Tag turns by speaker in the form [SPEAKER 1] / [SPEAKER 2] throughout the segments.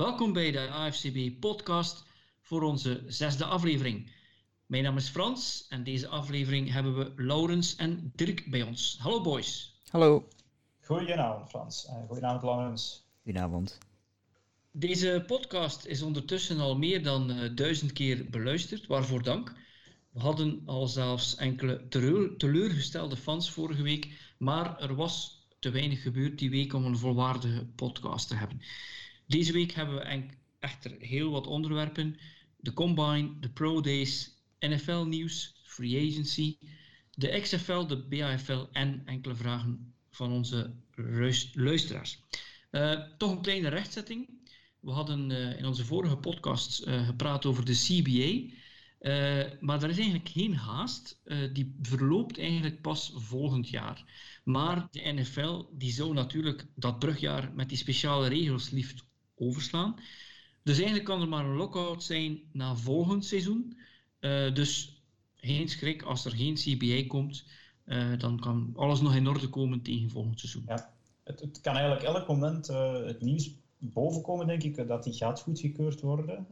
[SPEAKER 1] Welkom bij de AFCB podcast voor onze zesde aflevering. Mijn naam is Frans en deze aflevering hebben we Laurens en Dirk bij ons. Hallo boys.
[SPEAKER 2] Hallo.
[SPEAKER 3] Goedenavond Frans. Uh, goedenavond Laurens.
[SPEAKER 2] Goedenavond.
[SPEAKER 1] Deze podcast is ondertussen al meer dan uh, duizend keer beluisterd, waarvoor dank. We hadden al zelfs enkele teleur, teleurgestelde fans vorige week, maar er was te weinig gebeurd die week om een volwaardige podcast te hebben. Deze week hebben we echter heel wat onderwerpen. De Combine, de Pro Days, NFL nieuws, Free Agency, de XFL, de BAFL en enkele vragen van onze luisteraars. Uh, toch een kleine rechtzetting. We hadden uh, in onze vorige podcast uh, gepraat over de CBA. maar er is eigenlijk geen haast. die verloopt eigenlijk pas volgend jaar. Maar de NFL die zou natuurlijk dat brugjaar met die speciale regels liefst overslaan. Dus eigenlijk kan er maar een lockout zijn na volgend seizoen. Uh, dus geen schrik als er geen CBA komt. Uh, dan kan alles nog in orde komen tegen volgend seizoen.
[SPEAKER 3] Ja, het, het kan eigenlijk elk moment uh, het nieuws bovenkomen, denk ik, dat die gaat goedgekeurd worden.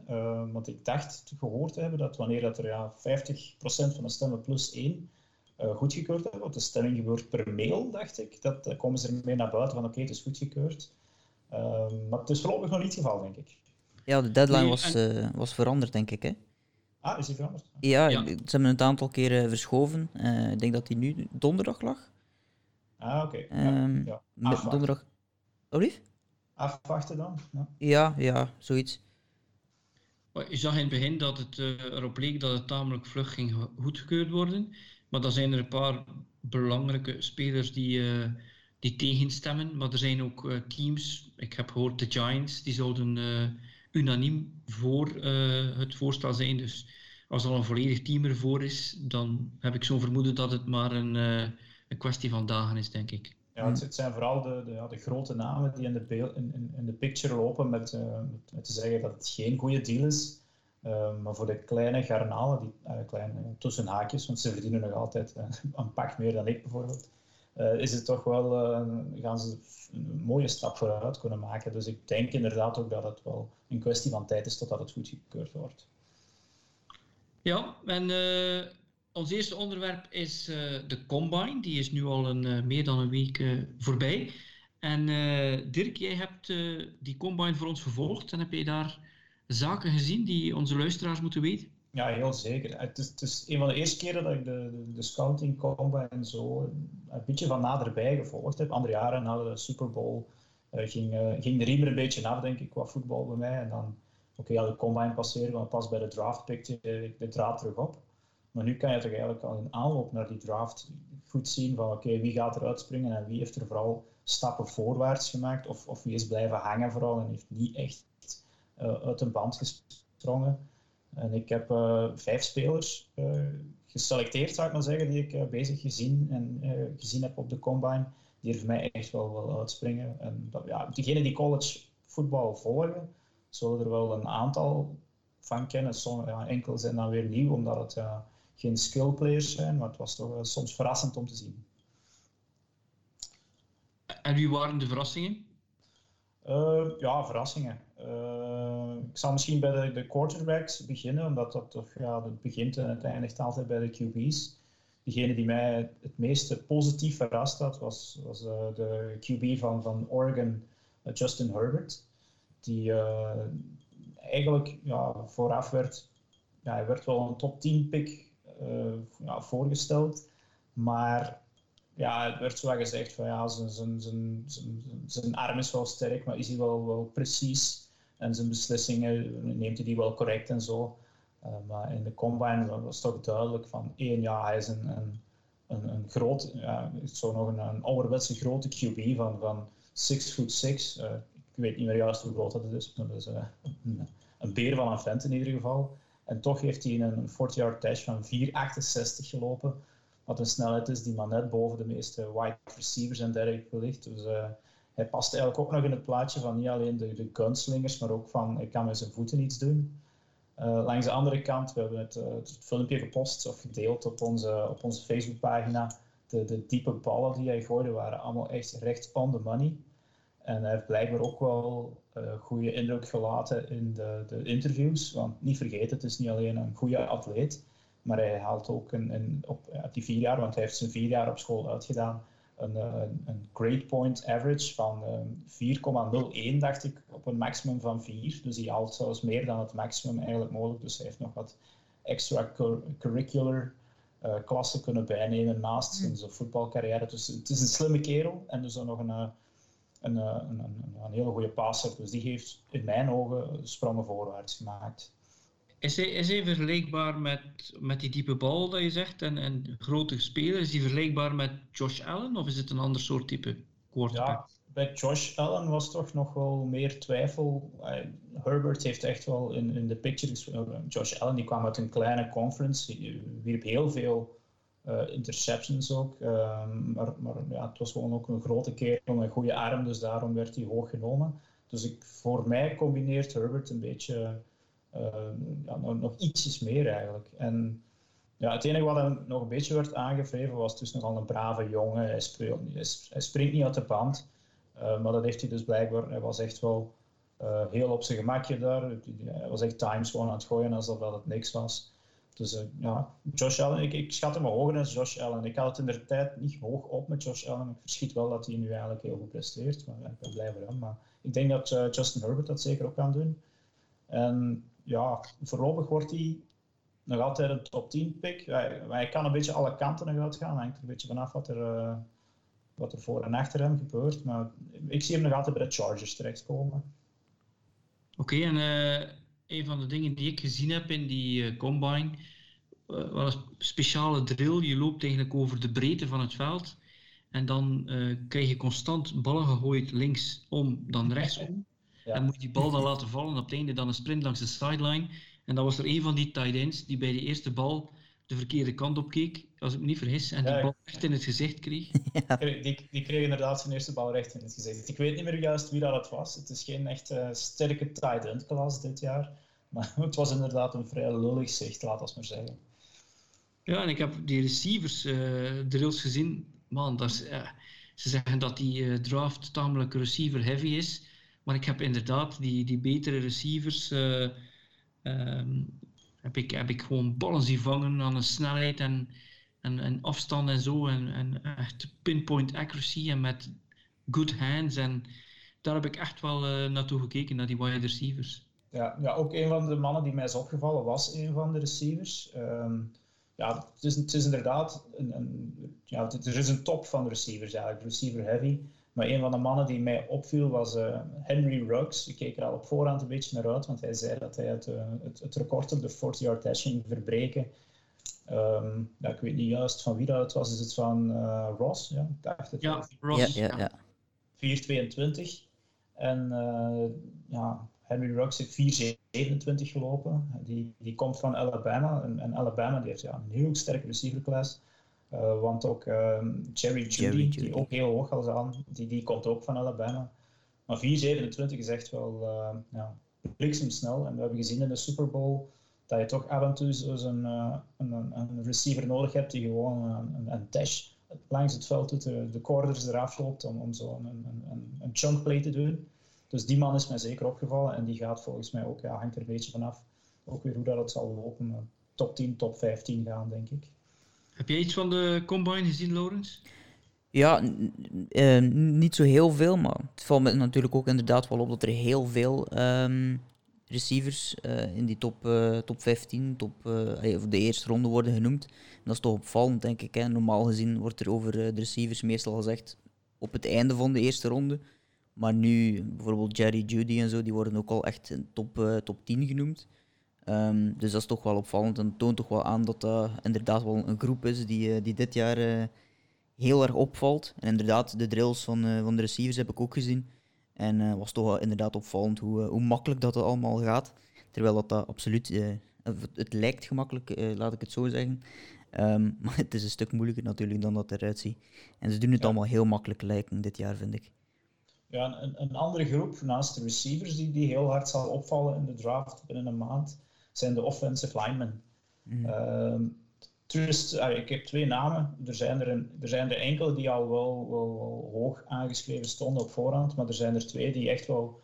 [SPEAKER 3] want ik dacht gehoord te hebben dat wanneer dat er ja, 50% van de stemmen plus 1 goedgekeurd hebben, want de stemming gebeurt per mail, dacht ik, dat komen ze ermee naar buiten van oké, okay, het is goedgekeurd. Um, maar het is voorlopig nog niet het geval, denk ik.
[SPEAKER 2] Ja, de deadline nee, was, en... uh, was veranderd, denk ik. Hè?
[SPEAKER 3] Ah, is die veranderd?
[SPEAKER 2] Ja, ja. ze hebben een aantal keren verschoven. Uh, ik denk dat die nu donderdag lag.
[SPEAKER 3] Ah, oké. Okay. Um,
[SPEAKER 2] ja. ja. Donderdag. Oh, lief?
[SPEAKER 3] Afwachten dan? Ja,
[SPEAKER 2] ja, ja zoiets.
[SPEAKER 1] Je zag in het begin dat het uh, erop leek dat het tamelijk vlug ging goedgekeurd worden. Maar dan zijn er een paar belangrijke spelers die die tegenstemmen. Maar er zijn ook uh, teams, ik heb gehoord de Giants, die zouden uh, unaniem voor uh, het voorstel zijn. Dus als al een volledig team ervoor is, dan heb ik zo'n vermoeden dat het maar een, een kwestie van dagen is, denk ik.
[SPEAKER 3] Ja, het, zijn vooral de, de, ja, de, grote namen die in de, in, in, de picture lopen met, met, te zeggen dat het geen goede deal is. maar voor de kleine garnalen, die kleine tussen haakjes, want ze verdienen nog altijd een pak meer dan ik bijvoorbeeld is het toch wel, uh, gaan ze een mooie stap vooruit kunnen maken. Dus ik denk inderdaad ook dat het wel een kwestie van tijd is totdat het goedgekeurd wordt.
[SPEAKER 1] Ja, en uh, ons eerste onderwerp is de Combine. Die is nu al een, meer dan een week voorbij. En Dirk, jij hebt die Combine voor ons gevolgd en heb je daar zaken gezien die onze luisteraars moeten weten?
[SPEAKER 3] Ja, heel zeker. Het is, een van de eerste keren dat ik de, de, scouting combine en zo een beetje van naderbij gevolgd heb. Andere jaren na de Super Bowl uh, ging, uh, ging de riem er een beetje af, denk ik, qua voetbal bij mij. En dan, oké, ja, de combine passeren, maar pas bij de draft pikte ik de draad terug op. Maar nu kan je toch eigenlijk al in aanloop naar die draft goed zien van oké, wie gaat er uitspringen en wie heeft er vooral stappen voorwaarts gemaakt of, of wie is blijven hangen vooral en heeft niet echt uh, uit een band gesprongen. En ik heb uh, vijf spelers uh, geselecteerd, zou ik maar zeggen, die ik uh, bezig gezien, en, gezien heb op de combine, die er voor mij echt wel, wel uitspringen. En dat, ja, diegenen die college voetbal volgen, zullen er wel een aantal van kennen. Sommige, ja, enkel zijn dan weer nieuw, omdat het geen skill players zijn, maar het was toch soms verrassend om te zien.
[SPEAKER 1] En wie waren de verrassingen?
[SPEAKER 3] ja, verrassingen ik zal misschien bij de, de, quarterbacks beginnen, omdat dat toch, ja, het begint en het eindigt altijd bij de QB's. Degene die mij het meeste positief verrast had, was, was uh, de QB van, van Oregon, uh, Justin Herbert. Die uh, eigenlijk ja, vooraf werd, ja, hij werd wel een top 10 pick ja, voorgesteld, maar ja, het werd zo gezegd van ja, zijn, zijn arm is wel sterk, maar is hij wel, wel precies en zijn beslissingen neemt hij die wel correct en zo. Uh, maar in de combine was toch duidelijk van één, ja, hij is een, een, een, groot, ja, zo nog een, een ouderwetse grote QB van, van 6 foot 6. Uh, ik weet niet meer juist hoe groot dat is, maar dat is een, een, beer van een vent in ieder geval. En toch heeft hij een 40-yard dash van 4,68 gelopen. Wat een snelheid is die maar net boven de meeste wide receivers en dergelijke ligt. Dus hij past eigenlijk ook nog in het plaatje van niet alleen de, de gunslingers, maar ook van ik kan met zijn voeten iets doen. Uh, langs de andere kant, we hebben het, uh, het, filmpje gepost of gedeeld op onze, op onze Facebookpagina. De, de diepe ballen die hij gooide waren allemaal echt recht on the money. En hij heeft blijkbaar ook wel uh, goede indruk gelaten in de, de, interviews. Want niet vergeten, het is niet alleen een goede atleet, maar hij haalt ook een, een op die vier jaar, want hij heeft zijn vier jaar op school uitgedaan, een, een, een grade point average van 4,01, dacht ik, op een maximum van 4. Dus hij haalt zelfs meer dan het maximum eigenlijk mogelijk. Dus hij heeft nog wat extra curricular uh, klassen kunnen bijnemen naast zijn mm. voetbalcarrière. Dus het is een slimme kerel en dus dan nog een, een, een, een, een hele goede passer. Dus die heeft in mijn ogen sprongen voorwaarts gemaakt.
[SPEAKER 1] Is hij, is hij vergelijkbaar met, met die diepe bal dat je zegt en, en grote speler? Is hij vergelijkbaar met Josh Allen of is het een ander soort type quarterback?
[SPEAKER 3] Ja, bij Josh Allen was toch nog wel meer twijfel. Herbert heeft echt wel in, in de picture. Josh Allen die kwam uit een kleine conference, die wierp heel veel uh, interceptions ook. Um, maar maar ja, het was gewoon ook een grote kerel een goede arm, dus daarom werd hij hoog genomen. Dus ik, voor mij combineert Herbert een beetje ja, nog, nog, ietsjes meer eigenlijk. En ja, het enige wat hem nog een beetje werd aangevreven was dus nogal een brave jongen. Hij, speelt, hij springt niet uit de band. Uh, maar dat heeft hij dus blijkbaar. Hij was echt wel uh, heel op zijn gemakje daar. Hij was echt times gewoon aan het gooien alsof dat het niks was. Dus uh, ja, Josh Allen, ik, schat hem hoger dan Josh Allen. Ik had het in de tijd niet hoog op met Josh Allen. Ik verschiet wel dat hij nu eigenlijk heel goed presteert, maar ik ben blij voor hem. Maar ik denk dat Justin Herbert dat zeker ook kan doen. En ja, voorlopig wordt hij nog altijd een top 10 pick. Hij, kan een beetje alle kanten nog uitgaan. Hangt er een beetje vanaf wat er wat er voor en achter hem gebeurt. Maar ik zie hem nog altijd bij de Chargers terechtkomen.
[SPEAKER 1] Oké, en uh, een van de dingen die ik gezien heb in die uh, combine uh, was een speciale drill. Je loopt eigenlijk over de breedte van het veld. En dan krijg je constant ballen gegooid linksom, dan rechtsom. Ja. En moet je die bal dan laten vallen. Op het einde dan een sprint langs de sideline. En dan was er een van die tight ends die bij de eerste bal de verkeerde kant op keek, als ik me niet vergis, en die bal echt in het gezicht kreeg.
[SPEAKER 3] Die, die kreeg inderdaad zijn eerste bal recht in het gezicht. Ik weet niet meer juist wie dat het was. Het is geen echt uh, sterke tight end klas dit jaar. Maar het was inderdaad een vrij lullig zicht, laat ons maar zeggen.
[SPEAKER 1] Ja, en ik heb die receivers uh, drills gezien. Man, dat is, uh, ze zeggen dat die draft tamelijk receiver heavy is. Maar ik heb inderdaad die, die betere receivers um, heb ik, heb ik gewoon ballen zien vangen aan een snelheid en, en, afstand en zo. En, echt pinpoint accuracy en met good hands. En daar heb ik echt wel uh, naartoe gekeken, naar die wide receivers.
[SPEAKER 3] Ja, ja, ook een van de mannen die mij is opgevallen was een van de receivers. Um, ja, het is, het is inderdaad een, ja, er is een top van de receivers eigenlijk, receiver heavy. Maar een van de mannen die mij opviel was uh, Henry Ruggs. Ik keek er al op voorhand een beetje naar uit, want hij zei dat hij het, uh, het, het, record op de 40-yard dash ging verbreken. Um, ja, ik weet niet juist van wie dat het was. Is het van uh, Ross? Ja, ik dacht het
[SPEAKER 1] ja, Ross. Ja, ja,
[SPEAKER 3] ja. 4.22. En ja, Henry Ruggs heeft 4.27 gelopen. Die, die komt van Alabama. En, en Alabama die heeft ja, een heel sterke receiverklas. Uh, want ook uh, Jerry, Judy, die ook heel hoog al aan, die, die komt ook van Alabama. Maar 4,27 is echt wel uh, ja, bliksemsnel. En we hebben gezien in de Super Bowl dat je toch af en toe zo'n uh, een, een, receiver nodig hebt die gewoon een, een dash langs het veld doet, de, de corners eraf loopt om, om zo een, een, een chunk play te doen. Dus die man is mij zeker opgevallen en die gaat volgens mij ook, ja, hangt er een beetje vanaf, ook weer hoe dat het zal lopen. Top 10, top 15 gaan, denk ik.
[SPEAKER 1] Heb je iets van de combine gezien, Lorenz?
[SPEAKER 2] Ja, uh, niet zo heel veel, maar het valt me natuurlijk ook inderdaad wel op dat er heel veel um, receivers uh, in die top, uh, top 15, top, of de eerste ronde worden genoemd. En dat is toch opvallend, denk ik. Hè. Normaal gezien wordt er over de receivers meestal gezegd op het einde van de eerste ronde. Maar nu, bijvoorbeeld Jerry Judy en zo, die worden ook al echt top, top 10 genoemd. Um, dus dat is toch wel opvallend en toont toch wel aan dat dat inderdaad wel een groep is die, uh, die dit jaar uh, heel erg opvalt. En inderdaad, de drills van, uh, van de receivers heb ik ook gezien. En was toch wel inderdaad opvallend hoe, hoe makkelijk dat het allemaal gaat. Terwijl dat, dat absoluut, het lijkt gemakkelijk, laat ik het zo zeggen. Um, maar het is een stuk moeilijker natuurlijk dan dat eruit ziet. En ze doen het allemaal heel makkelijk lijken dit jaar, vind ik.
[SPEAKER 3] Ja, een, een andere groep naast de receivers die, die heel hard zal opvallen in de draft binnen een maand zijn de offensive linemen. Mm. Trust, ik heb twee namen. Er zijn er, een, er zijn er enkele die al wel, wel, hoog aangeschreven stonden op voorhand, maar er zijn er twee die echt wel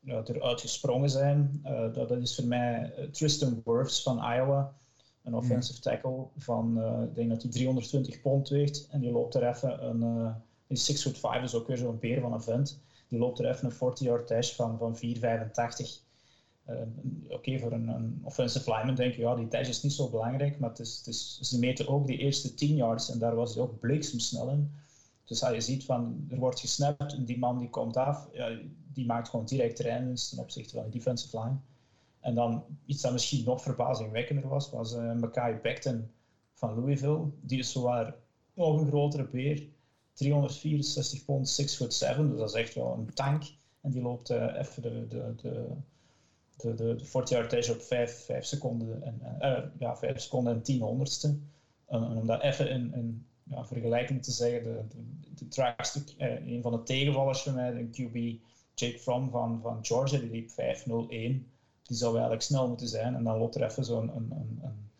[SPEAKER 3] ja, eruit gesprongen zijn. Uh, dat, dat, is voor mij Tristan Wirfs van Iowa, een offensive tackle van, uh, ik denk dat hij 320 pond weegt en die loopt er even een, is 6 foot 5, dus ook weer zo'n beer van een vent. Die loopt er even een 40-yard dash van, van 4,85. Uh, Oké, voor een, een, offensive lineman denk je, ja, die dash is niet zo belangrijk, maar het is, het is, ze meten ook die eerste 10 yards en daar was hij ook bliksemsnel in. Dus als je ziet van, er wordt gesnapt en die man die komt af, ja, die maakt gewoon direct terreinwinst ten opzichte van de defensive line. En dan iets dat misschien nog verbazingwekkender was, was uh, Mackay Becton van Louisville. Die is zowaar nog een grotere beer. 364 pond, 6 foot 7, dus dat is echt wel een tank. En die loopt uh, even de, de, de, de, de, de 40 yard dash op 5, 5 seconden en, uh, ja, 5 seconden en 10 honderdste. En, om dat even in, in vergelijking te zeggen, de, de, uh, een van de tegenvallers voor mij, de QB Jake Fromm van, van Georgia, die liep 5-0-1. Die zou eigenlijk snel moeten zijn. En dan loopt er even zo'n een, een, een,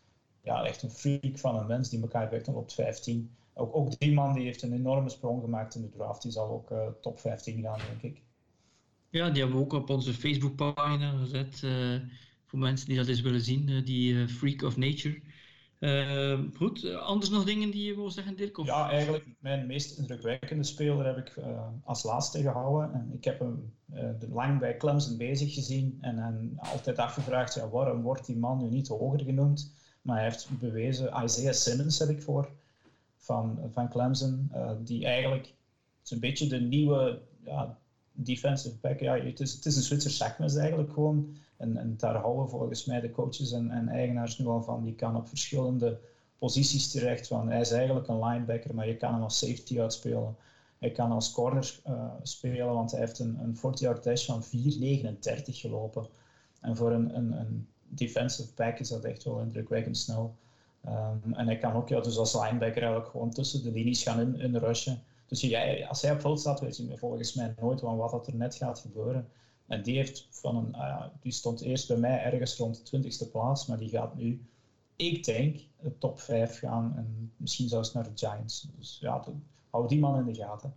[SPEAKER 3] ja, echt een freak van een mens die elkaar werkt op 15. Ook, ook die man die heeft een enorme sprong gemaakt in de draft. Die zal ook uh, top 15 gaan, denk ik.
[SPEAKER 1] Ja, die hebben we ook op onze Facebookpagina gezet. Uh, voor mensen die dat eens willen zien, uh, die Freak of Nature. Goed, anders nog dingen die je wil zeggen, Dirk? Of?
[SPEAKER 3] Ja, eigenlijk mijn meest indrukwekkende speler heb ik als laatste gehouden. En ik heb hem uh, lang bij Clemson bezig gezien en, en altijd afgevraagd, ja, waarom wordt die man nu niet hoger genoemd? Maar hij heeft bewezen, Isaiah Simmons heb ik voor, van, van Clemson, die eigenlijk is een beetje de nieuwe ja, defensive back. Ja, het, is, het is een Zwitser zakmes eigenlijk gewoon. En, en daar houden volgens mij de coaches en, en eigenaars nu al van. Die kan op verschillende posities terecht. Van, hij is eigenlijk een linebacker, maar je kan hem als safety uitspelen. Hij kan als corner uh, spelen, want hij heeft een, een 40-yard dash van 4,39 gelopen. En voor een, een, een, defensive back is dat echt wel indrukwekkend snel. Um, en hij kan ook ja, dus als linebacker eigenlijk gewoon tussen de linies gaan in, in rushen. Dus jij, als hij op veld staat, weet je volgens mij nooit van wat er net gaat gebeuren. En die, heeft van een, uh, die stond eerst bij mij ergens rond de 20ste plaats, maar die gaat nu, ik denk, de top 5 gaan en misschien zelfs naar de Giants. Dus ja, hou die man in de gaten.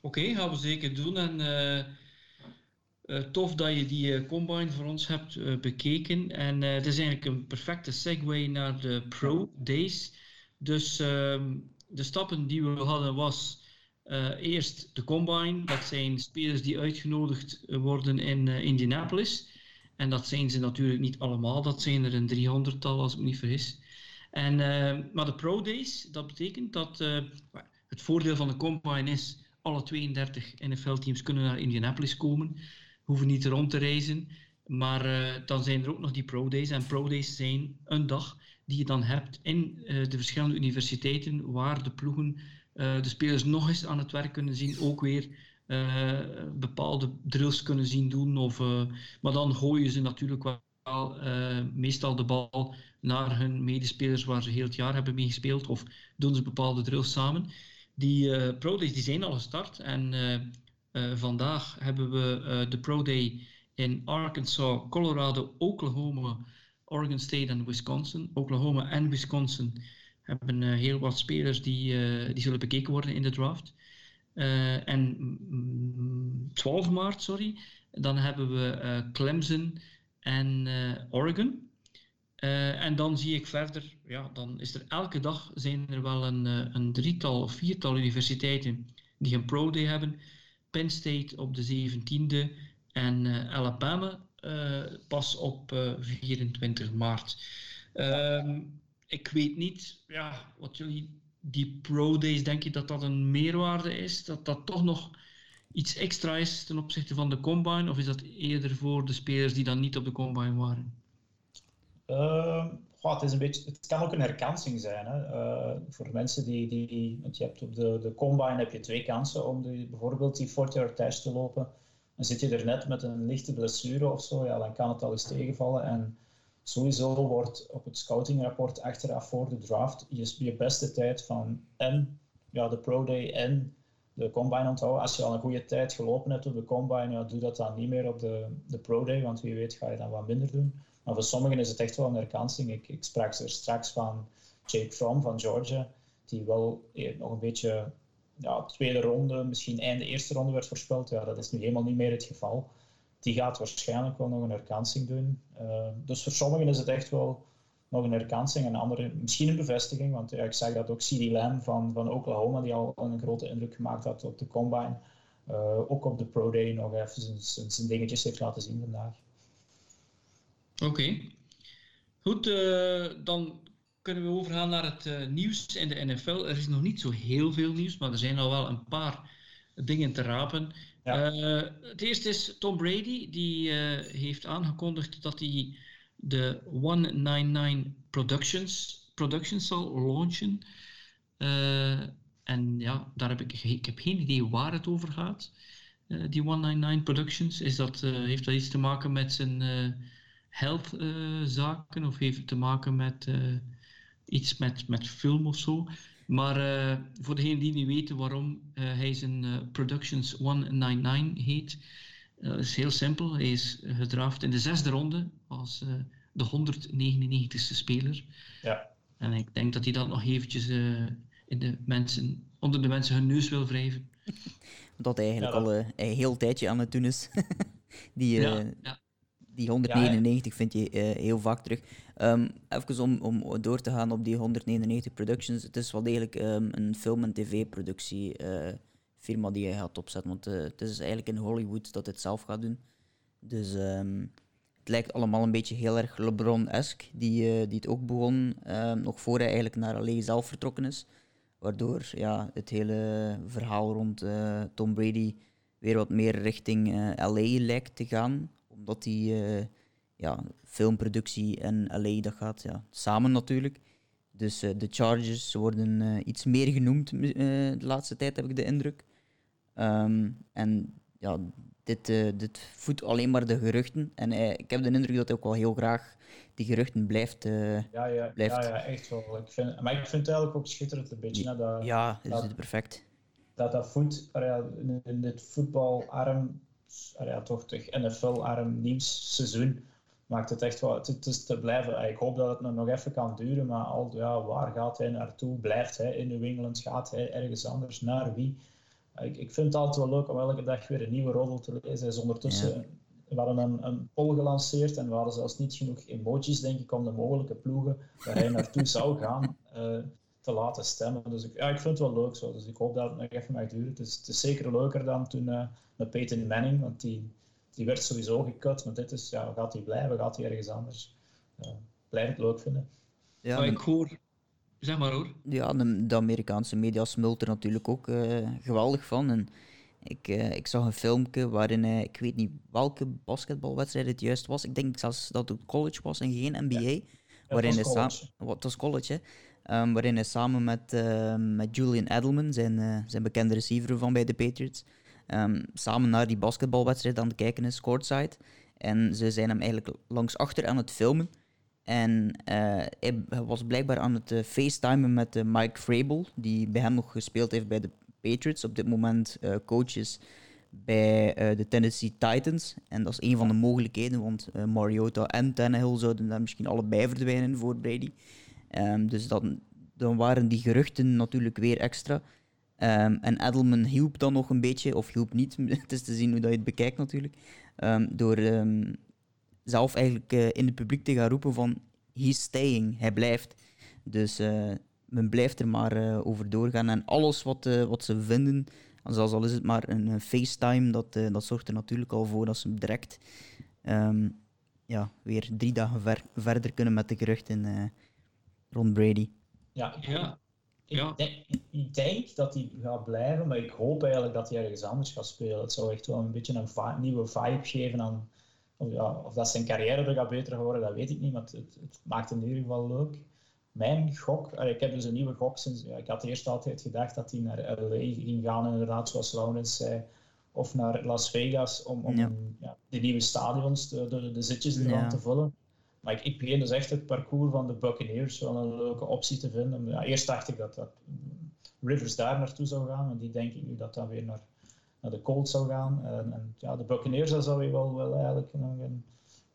[SPEAKER 1] Oké, gaan we zeker doen. En uh, uh, tof dat je die combine voor ons hebt bekeken. En het is eigenlijk een perfecte segue naar de Pro Days. Dus ehm, de stappen die we hadden was uh, eerst de Combine. Dat zijn spelers die uitgenodigd worden in uh, Indianapolis. En dat zijn ze natuurlijk niet allemaal. Dat zijn er een driehonderdtal als ik me niet vergis. En, uh, maar de Pro Days, dat betekent dat het voordeel van de Combine is... alle 32 NFL-teams kunnen naar Indianapolis komen. Hoeven niet rond te reizen. Maar dan zijn er ook nog die Pro Days. En Pro Days zijn een dag die je dan hebt in de verschillende universiteiten... waar de ploegen uh, de spelers nog eens aan het werk kunnen zien. Ook weer uh, bepaalde drills kunnen zien doen. Of, uh, maar dan gooien ze natuurlijk wel meestal de bal naar hun medespelers waar ze heel het jaar hebben mee gespeeld. Of doen ze bepaalde drills samen. Die Pro Days die zijn al gestart. En vandaag hebben we de Pro Day in Arkansas, Colorado, Oklahoma, Oregon State en Wisconsin. Oklahoma en Wisconsin hebben uh, heel wat spelers die, uh, die zullen bekeken worden in de draft. Uh, en mm, 12 maart, sorry, dan hebben we Clemson en Oregon. en dan zie ik verder, ja, dan is er elke dag zijn er wel een, een drietal of viertal universiteiten die een pro day hebben. Penn State op de 17e en Alabama pas op 24 maart. Ehm, ik weet niet ja, wat jullie, die Pro Days, denk je dat dat een meerwaarde is? Dat dat toch nog iets extra is ten opzichte van de Combine? Of is dat eerder voor de spelers die dan niet op de Combine waren?
[SPEAKER 3] Uh, het, is een beetje, het kan ook een herkansing zijn. Hè? Uh, voor mensen die, die. Want je hebt op de, de Combine heb je twee kansen om die, bijvoorbeeld die 40 test te lopen. En zit je er net met een lichte blessure of zo, ja, dan kan het al eens tegenvallen. En Sowieso wordt op het scoutingrapport achteraf voor de draft je, je beste tijd van en ja, de Pro Day en de Combine onthouden. Als je al een goede tijd gelopen hebt op de Combine, ja, doe dat dan niet meer op de, de Pro Day, want wie weet ga je dan wat minder doen. Maar voor sommigen is het echt wel een herkansing. Ik, ik sprak er straks van Jake Fromm van Georgia, die wel eh, nog een beetje ja, tweede ronde, misschien einde eerste ronde werd voorspeld. Ja, dat is nu helemaal niet meer het geval. Die gaat waarschijnlijk wel nog een herkansing doen. Uh, dus voor sommigen is het echt wel nog een herkansing en anderen misschien een bevestiging. Want ja, ik zag dat ook CD Lamb van, van Oklahoma, die al een grote indruk gemaakt had op de combine, uh, ook op de Pro Day nog even zijn, dingetjes heeft laten zien vandaag.
[SPEAKER 1] Oké. Goed, uh, dan kunnen we overgaan naar het uh, nieuws in de NFL. Er is nog niet zo heel veel nieuws, maar er zijn al wel een paar dingen te rapen. Ja. Uh, het eerste is Tom Brady, die uh, heeft aangekondigd dat hij de 199 Productions, Productions zal launchen. en ja, daar heb ik, ik heb geen idee waar het over gaat. die 199 Productions, is dat, heeft dat iets te maken met zijn health zaken of heeft het te maken met iets met, met film of zo. Maar uh, voor degenen die niet weten waarom uh, hij zijn uh, Productions 199 heet, is heel simpel. Hij is gedraft in de zesde ronde als de 199ste speler.
[SPEAKER 3] Ja.
[SPEAKER 1] En ik denk dat hij dat nog eventjes in de mensen, onder de mensen hun neus wil wrijven.
[SPEAKER 2] Dat hij eigenlijk al een heel tijdje aan het doen is. die, ja, ja. Die 199 ja, vind je uh, heel vaak terug. Um, even om, om door te gaan op die 199 Productions. Het is wel degelijk um, een film- en tv-productie uh, firma die hij gaat opzetten. Want uh, het is eigenlijk in Hollywood dat het zelf gaat doen. Dus um, het lijkt allemaal een beetje heel erg LeBron-esque, die, die het ook begon, nog voor hij eigenlijk naar LA zelf vertrokken is. Waardoor ja, het hele verhaal rond Tom Brady weer wat meer richting LA lijkt te gaan omdat die uh, ja, filmproductie en LA, dat gaat ja, samen natuurlijk. Dus uh, de Chargers worden uh, iets meer genoemd de laatste tijd, heb ik de indruk. Um, en ja, dit, dit voedt alleen maar de geruchten. En ik heb de indruk dat hij ook wel heel graag die geruchten blijft. ja,
[SPEAKER 3] ja,
[SPEAKER 2] blijft.
[SPEAKER 3] ja, ja, echt wel. Ik vind, maar ik vind het eigenlijk ook schitterend een beetje. Hè, dat,
[SPEAKER 2] ja, dat is perfect.
[SPEAKER 3] Dat dat voedt in, in dit voetbalarm ja, toch toch NFL-arm nieuwsseizoen maakt het echt wel. Het, is te blijven. Ik hoop dat het nog even kan duren, maar al, ja, waar gaat hij naartoe? Blijft hij in New England? Gaat hij ergens anders? Naar wie? Ik, ik vind het altijd wel leuk om elke dag weer een nieuwe roddel te lezen. Is ondertussen, We hadden een, een poll gelanceerd en we hadden zelfs niet genoeg emojis, denk ik, om de mogelijke ploegen waar hij naartoe zou gaan. Uh, te laten stemmen. Dus ik, ja, ik vind het wel leuk zo. Dus ik hoop dat het nog even mag duren. Het is, het is zeker leuker dan toen uh, met Peyton Manning, want die, die werd sowieso gekut. Maar dit is, ja, gaat hij blijven? Gaat hij ergens anders? Uh, blijf het leuk vinden.
[SPEAKER 1] Ja, maar ik hoor... Zeg maar hoor.
[SPEAKER 2] Ja, de, de Amerikaanse media smult er natuurlijk ook uh, geweldig van. En ik, uh, ik zag een filmpje waarin hij, ik weet niet welke basketbalwedstrijd het juist was. Ik denk zelfs dat het college was en geen NBA. Ja. waarin
[SPEAKER 3] het was college.
[SPEAKER 2] Het was college, hè Um, waarin hij samen met, uh, met Julian Edelman, zijn, uh, zijn bekende receiver van bij de Patriots, um, samen naar die basketbalwedstrijd aan het kijken is, courtside. En ze zijn hem eigenlijk langs achter aan het filmen. En uh, hij was blijkbaar aan het facetimen met Mike Vrabel, die bij hem nog gespeeld heeft bij de Patriots. Op dit moment coach is bij de Tennessee Titans. En dat is een van de mogelijkheden, want Mariota en Tannehill zouden daar misschien allebei verdwijnen voor Brady. Um, dus dan, dan waren die geruchten natuurlijk weer extra. Um, en Edelman hielp dan nog een beetje, of hielp niet, het is te zien hoe dat je het bekijkt natuurlijk, um, door zelf eigenlijk uh, in het publiek te gaan roepen van he's staying, hij blijft. Dus uh, men blijft er maar uh, over doorgaan en alles wat, wat ze vinden, zelfs al is het maar een FaceTime, dat, dat zorgt er natuurlijk al voor dat ze direct ja, weer drie dagen ver, verder kunnen met de geruchten rond Brady.
[SPEAKER 3] Ja, ja. Ik, ja. Denk, ik, denk, dat hij gaat blijven, maar ik hoop eigenlijk dat hij ergens anders gaat spelen. Het zou echt wel een beetje een nieuwe vibe geven aan. Of, ja, of dat zijn carrière er gaat beter geworden, dat weet ik niet, maar het, het, maakt het in ieder geval leuk. Mijn gok, ik heb dus een nieuwe gok sinds. Ja, ik had eerst altijd gedacht dat hij naar LA ging gaan, inderdaad, zoals Laurens zei of naar Las Vegas om, om ja. die nieuwe stadions, de, de, de zitjes ervan ja. te vullen. Maar ik, begin dus echt het parcours van de Buccaneers wel een leuke optie te vinden. Ja, eerst dacht ik dat, dat Rivers daar naartoe zou gaan, en die denk ik nu dat dat weer naar, naar de Colts zou gaan. En, en ja, de Buccaneers, zou je wel, wel eigenlijk een, een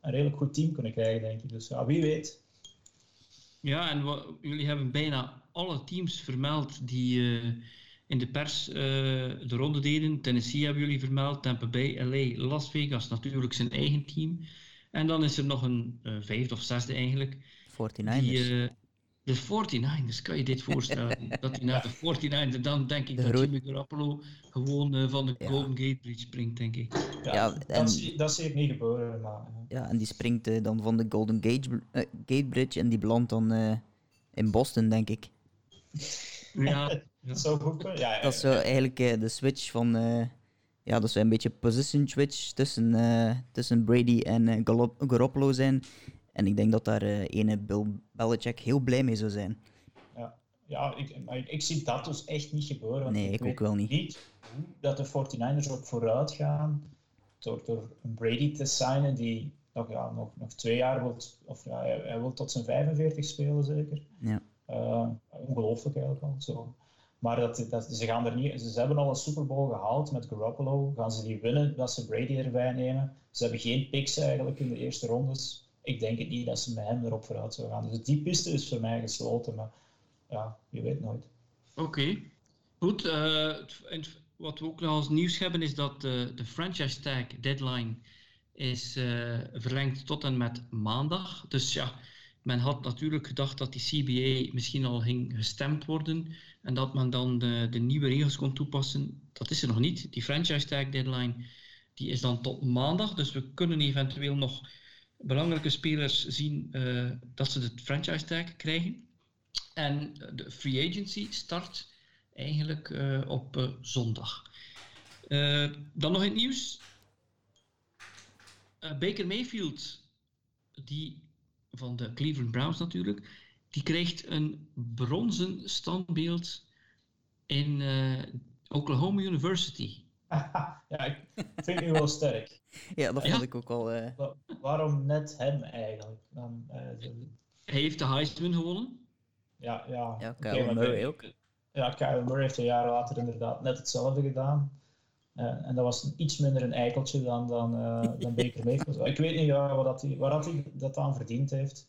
[SPEAKER 3] redelijk goed team kunnen krijgen, denk ik. Dus ja, wie weet.
[SPEAKER 1] Ja, en jullie hebben bijna alle teams vermeld die uh, in de pers uh, de ronde deden. Tennessee hebben jullie vermeld, Tampa Bay, LA, Las Vegas, natuurlijk zijn eigen team. En dan is er nog een uh, vijfde of zesde eigenlijk.
[SPEAKER 2] 49ers. Die,
[SPEAKER 1] de 49ers, kan je dit voorstellen? dat hij naar de 49ers, dan denk ik de dat. Jimmy Garoppolo gewoon uh, van de ja. Golden Gate Bridge springt, denk ik.
[SPEAKER 3] Ja, ja en... dat, dat zie ik niet gebeuren. Maar...
[SPEAKER 2] Ja, en die springt uh, dan van de Golden Gate, uh, Gate Bridge en die belandt dan in Boston, denk ik.
[SPEAKER 1] Ja,
[SPEAKER 3] ja. Zo goed, ja, ja,
[SPEAKER 2] Dat is zo eigenlijk de switch van... ja, dat is een beetje position switch tussen, tussen Brady en Garoppolo zijn. En ik denk dat daar uh, ene Bill Belichick heel blij mee zou zijn.
[SPEAKER 3] Ja, ja ik, maar ik, zie dat dus echt niet gebeuren.
[SPEAKER 2] Nee, ik, ook wel niet.
[SPEAKER 3] niet dat de 49ers op vooruit gaan door, door een Brady te signen die nog, ja, nog, nog twee jaar wil, of ja, hij, hij wil tot zijn 45 spelen zeker.
[SPEAKER 2] Ja.
[SPEAKER 3] Uh, ongelooflijk eigenlijk al. Zo. Maar dat, ze, gaan er niet, ze hebben al een Super Bowl gehaald met Garoppolo. Gaan ze die winnen dat ze Brady erbij nemen? Ze hebben geen picks eigenlijk in de eerste rondes ik denk het niet dat ze met hem erop vooruit zou gaan. Dus die piste is voor mij gesloten, maar ja, je weet nooit.
[SPEAKER 1] Oké, goed. Uh, wat we ook nog als nieuws hebben is dat uh, de franchise tag deadline is uh, verlengd tot en met maandag. Dus ja, men had natuurlijk gedacht dat die CBA misschien al ging gestemd worden en dat men dan de, de nieuwe regels kon toepassen. Dat is er nog niet. Die franchise tag deadline die is dan tot maandag, dus we kunnen eventueel nog belangrijke spelers zien uh, dat ze de franchise tag krijgen. En de free agency start eigenlijk uh, op uh, zondag. dan nog het nieuws. Baker Mayfield, die van de Cleveland Browns natuurlijk, die krijgt een bronzen standbeeld in Oklahoma University.
[SPEAKER 3] ja, ik vind u wel sterk.
[SPEAKER 2] Ja, dat vond ik ook al. Uh...
[SPEAKER 3] waarom net hem eigenlijk? Dan, uh,
[SPEAKER 1] Hij heeft de Heisman gewonnen.
[SPEAKER 3] Ja, ja.
[SPEAKER 2] Ja, Kyle okay, Murray ook.
[SPEAKER 3] Ja, Kyle Murray heeft een jaar later inderdaad net hetzelfde gedaan. Uh, en dat was iets minder een eikeltje dan, dan, dan Baker Mayfield. Ik weet niet ja, wat dat waar dat hij dat aan verdiend heeft.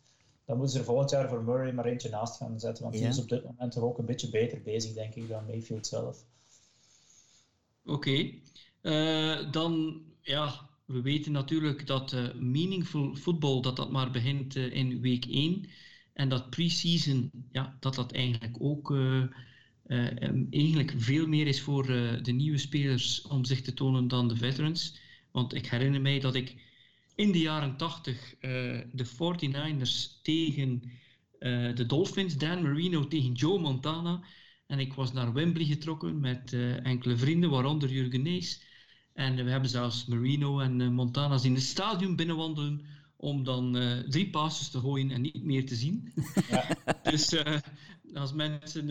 [SPEAKER 3] Dan moeten ze er volgend jaar voor Murray maar eentje naast gaan zetten. Want ja. die is op dit moment toch ook een beetje beter bezig, denk ik, dan Mayfield zelf.
[SPEAKER 1] Oké. Uh, dan, ja, we weten natuurlijk dat uh, meaningful football, dat dat maar begint uh, in week 1. En dat pre-season, ja, dat dat eigenlijk ook eigenlijk veel meer is voor de nieuwe spelers om zich te tonen dan de veterans. Want ik herinner mij dat ik in de jaren 80 de 49ers tegen de Dolphins, Dan Marino tegen Joe Montana en ik was naar Wembley getrokken met enkele vrienden, waaronder Jurgen Nees. En we hebben zelfs Marino en Montana zien het stadion binnenwandelen om dan uh, drie passes te gooien en niet meer te zien. Ja. dus als mensen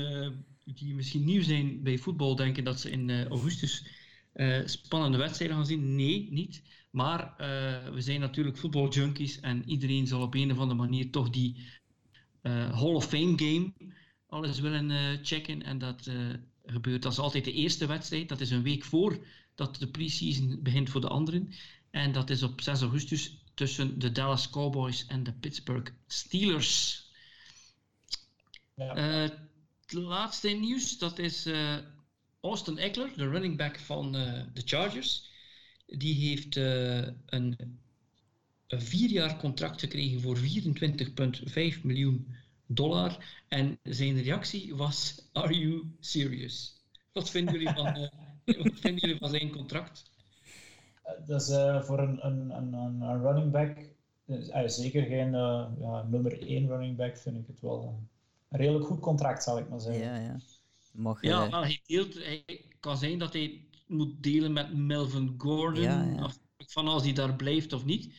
[SPEAKER 1] die misschien nieuw zijn bij voetbal denken dat ze in augustus spannende wedstrijden gaan zien, nee, niet. Maar we zijn natuurlijk voetbaljunkies en iedereen zal op een of andere manier toch die Hall of Fame game alles willen checken. En dat gebeurt, dat is altijd de eerste wedstrijd. Dat is een week voor dat de pre-season begint voor de anderen. En dat is op 6 augustus tussen de Dallas Cowboys en de Pittsburgh Steelers. Ja. Het laatste nieuws, dat is Austin Eckler, de running back van de Chargers. Die heeft een, een vier jaar contract gekregen voor 24,5 miljoen dollar. En zijn reactie was: Are you serious? Wat vinden jullie van, wat vinden jullie van zijn contract?
[SPEAKER 3] Eh, dat is uh, voor een, een, een, een, running back uh, zeker geen ja, nummer 1 running back, vind ik het wel een redelijk goed contract, zal ik maar zeggen.
[SPEAKER 2] Ja, ja. Mag,
[SPEAKER 1] ja, maar hij deelt, hij, kan zijn dat hij moet delen met Melvin Gordon, ja, ja. van als hij daar blijft of niet.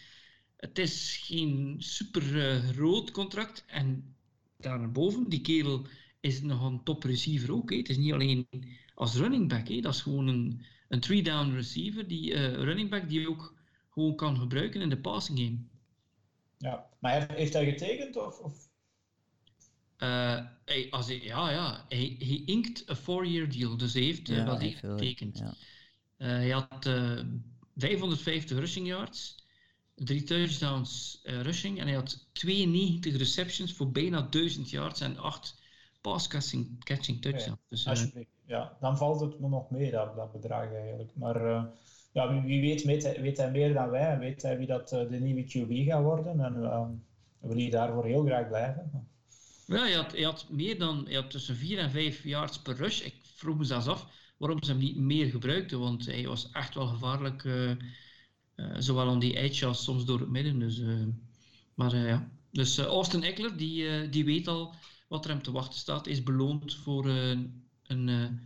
[SPEAKER 1] Het is geen super groot contract en daarboven, die kerel is nog een top receiver ook. Hè. Het is niet alleen als running back, hè. dat is gewoon een, een three-down receiver, die uh, running back die je ook gewoon kan gebruiken in de passing game.
[SPEAKER 3] Ja, maar heeft hij getekend of? of?
[SPEAKER 1] Uh, hij, als hij, ja, ja. Hij, hij inkt een four-year deal, dus hij heeft uh, ja, wel getekend. Ja. hij had 550 rushing yards, drie touchdowns uh, rushing en hij had 92 receptions voor bijna 1000 yards en 8 pass catching, catching touchdowns.
[SPEAKER 3] Dus, uh, ja, dan valt het me nog mee, dat, dat bedrag eigenlijk. Maar uh, ja, wie, wie, weet, weet hij, weet hij, meer dan wij. Weet hij wie dat de nieuwe QB gaat worden. En wil hij daarvoor heel graag blijven.
[SPEAKER 1] Ja, hij had, hij had meer dan hij had tussen 4 en 5 yards per rush. Ik vroeg me zelfs af waarom ze hem niet meer gebruikten, want hij was echt wel gevaarlijk, uh, uh, zowel aan die edge als soms door het midden. Dus, uh, maar ja. Dus Austin Eckler, die, die weet al wat er hem te wachten staat, is beloond voor een.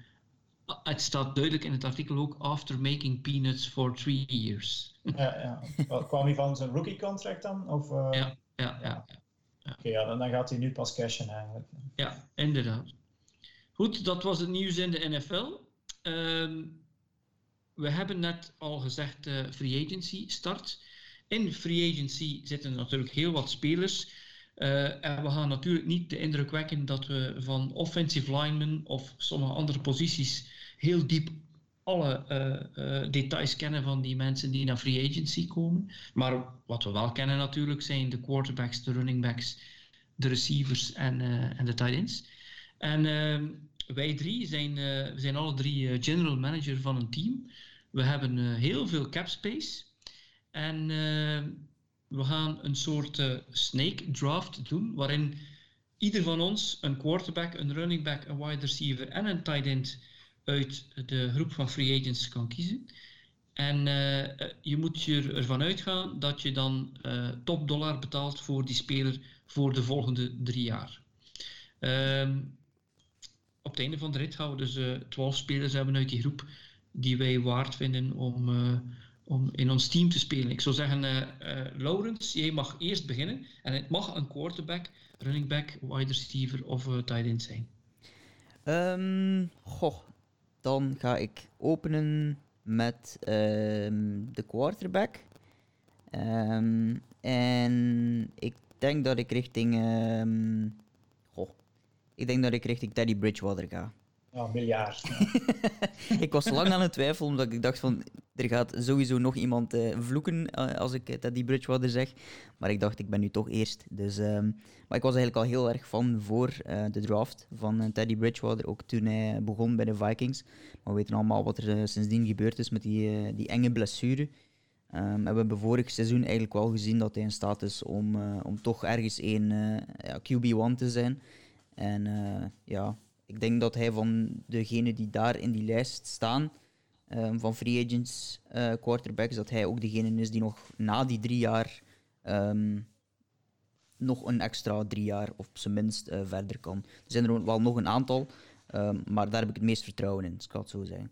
[SPEAKER 1] het staat duidelijk in het artikel ook, after making peanuts for three years.
[SPEAKER 3] ja, ja. Kwam hij van zijn rookie contract dan? Of,
[SPEAKER 1] ja, ja, ja. ja.
[SPEAKER 3] Ja. Oké, ja, dan gaat hij nu pas cashen eigenlijk.
[SPEAKER 1] Ja, inderdaad. Goed, dat was het nieuws in de NFL. Um, we hebben net al gezegd, uh, free agency start. In free agency zitten natuurlijk heel wat spelers. Uh, en we gaan natuurlijk niet de indruk wekken dat we van offensive linemen of sommige andere posities heel diep alle uh, details kennen van die mensen die naar free agency komen. Maar wat we wel kennen natuurlijk zijn de quarterbacks, de running backs, de receivers en, en de tight ends. En ehm, wij drie zijn, we zijn alle drie general manager van een team. We hebben heel veel cap space. En we gaan een soort snake draft doen, waarin ieder van ons een quarterback, een running back, een wide receiver en een tight end uit de groep van free agents kan kiezen. En je moet je ervan uitgaan dat je dan top dollar betaalt voor die speler voor de volgende drie jaar. Ehm, op het einde van de rit gaan we dus uh, eh, 12 spelers hebben uit die groep die wij waard vinden om, uh, om in ons team te spelen. Ik zou zeggen, uh, Laurens, jij mag eerst beginnen. En het mag een quarterback, running back, wide receiver of tight end zijn.
[SPEAKER 2] Um, goh, dan ga ik openen met um, de quarterback. Um, en ik denk dat ik richting ik denk dat ik richting Teddy Bridgewater ga.
[SPEAKER 3] Ja, miljard.
[SPEAKER 2] ik was lang aan het twijfelen, omdat ik dacht van... Er gaat sowieso nog iemand uh, vloeken uh, als ik Teddy Bridgewater zeg. Maar ik dacht, ik ben nu toch eerst. Dus, um, maar ik was eigenlijk al heel erg fan voor de draft van Teddy Bridgewater. Ook toen hij begon bij de Vikings. Maar we weten allemaal wat er sindsdien gebeurd is met die, die enge blessure. Um, en we hebben vorig seizoen eigenlijk wel gezien dat hij in staat is om, om toch ergens een ja, QB1 te zijn. En ja, ik denk dat hij van degenen die daar in die lijst staan, um, van free agents uh, quarterbacks, dat hij ook degene is die nog na die drie jaar um, nog een extra drie jaar of op zijn minst uh, verder kan. Er zijn er wel nog een aantal, um, maar daar heb ik het meest vertrouwen in, ik kan het zo zeggen.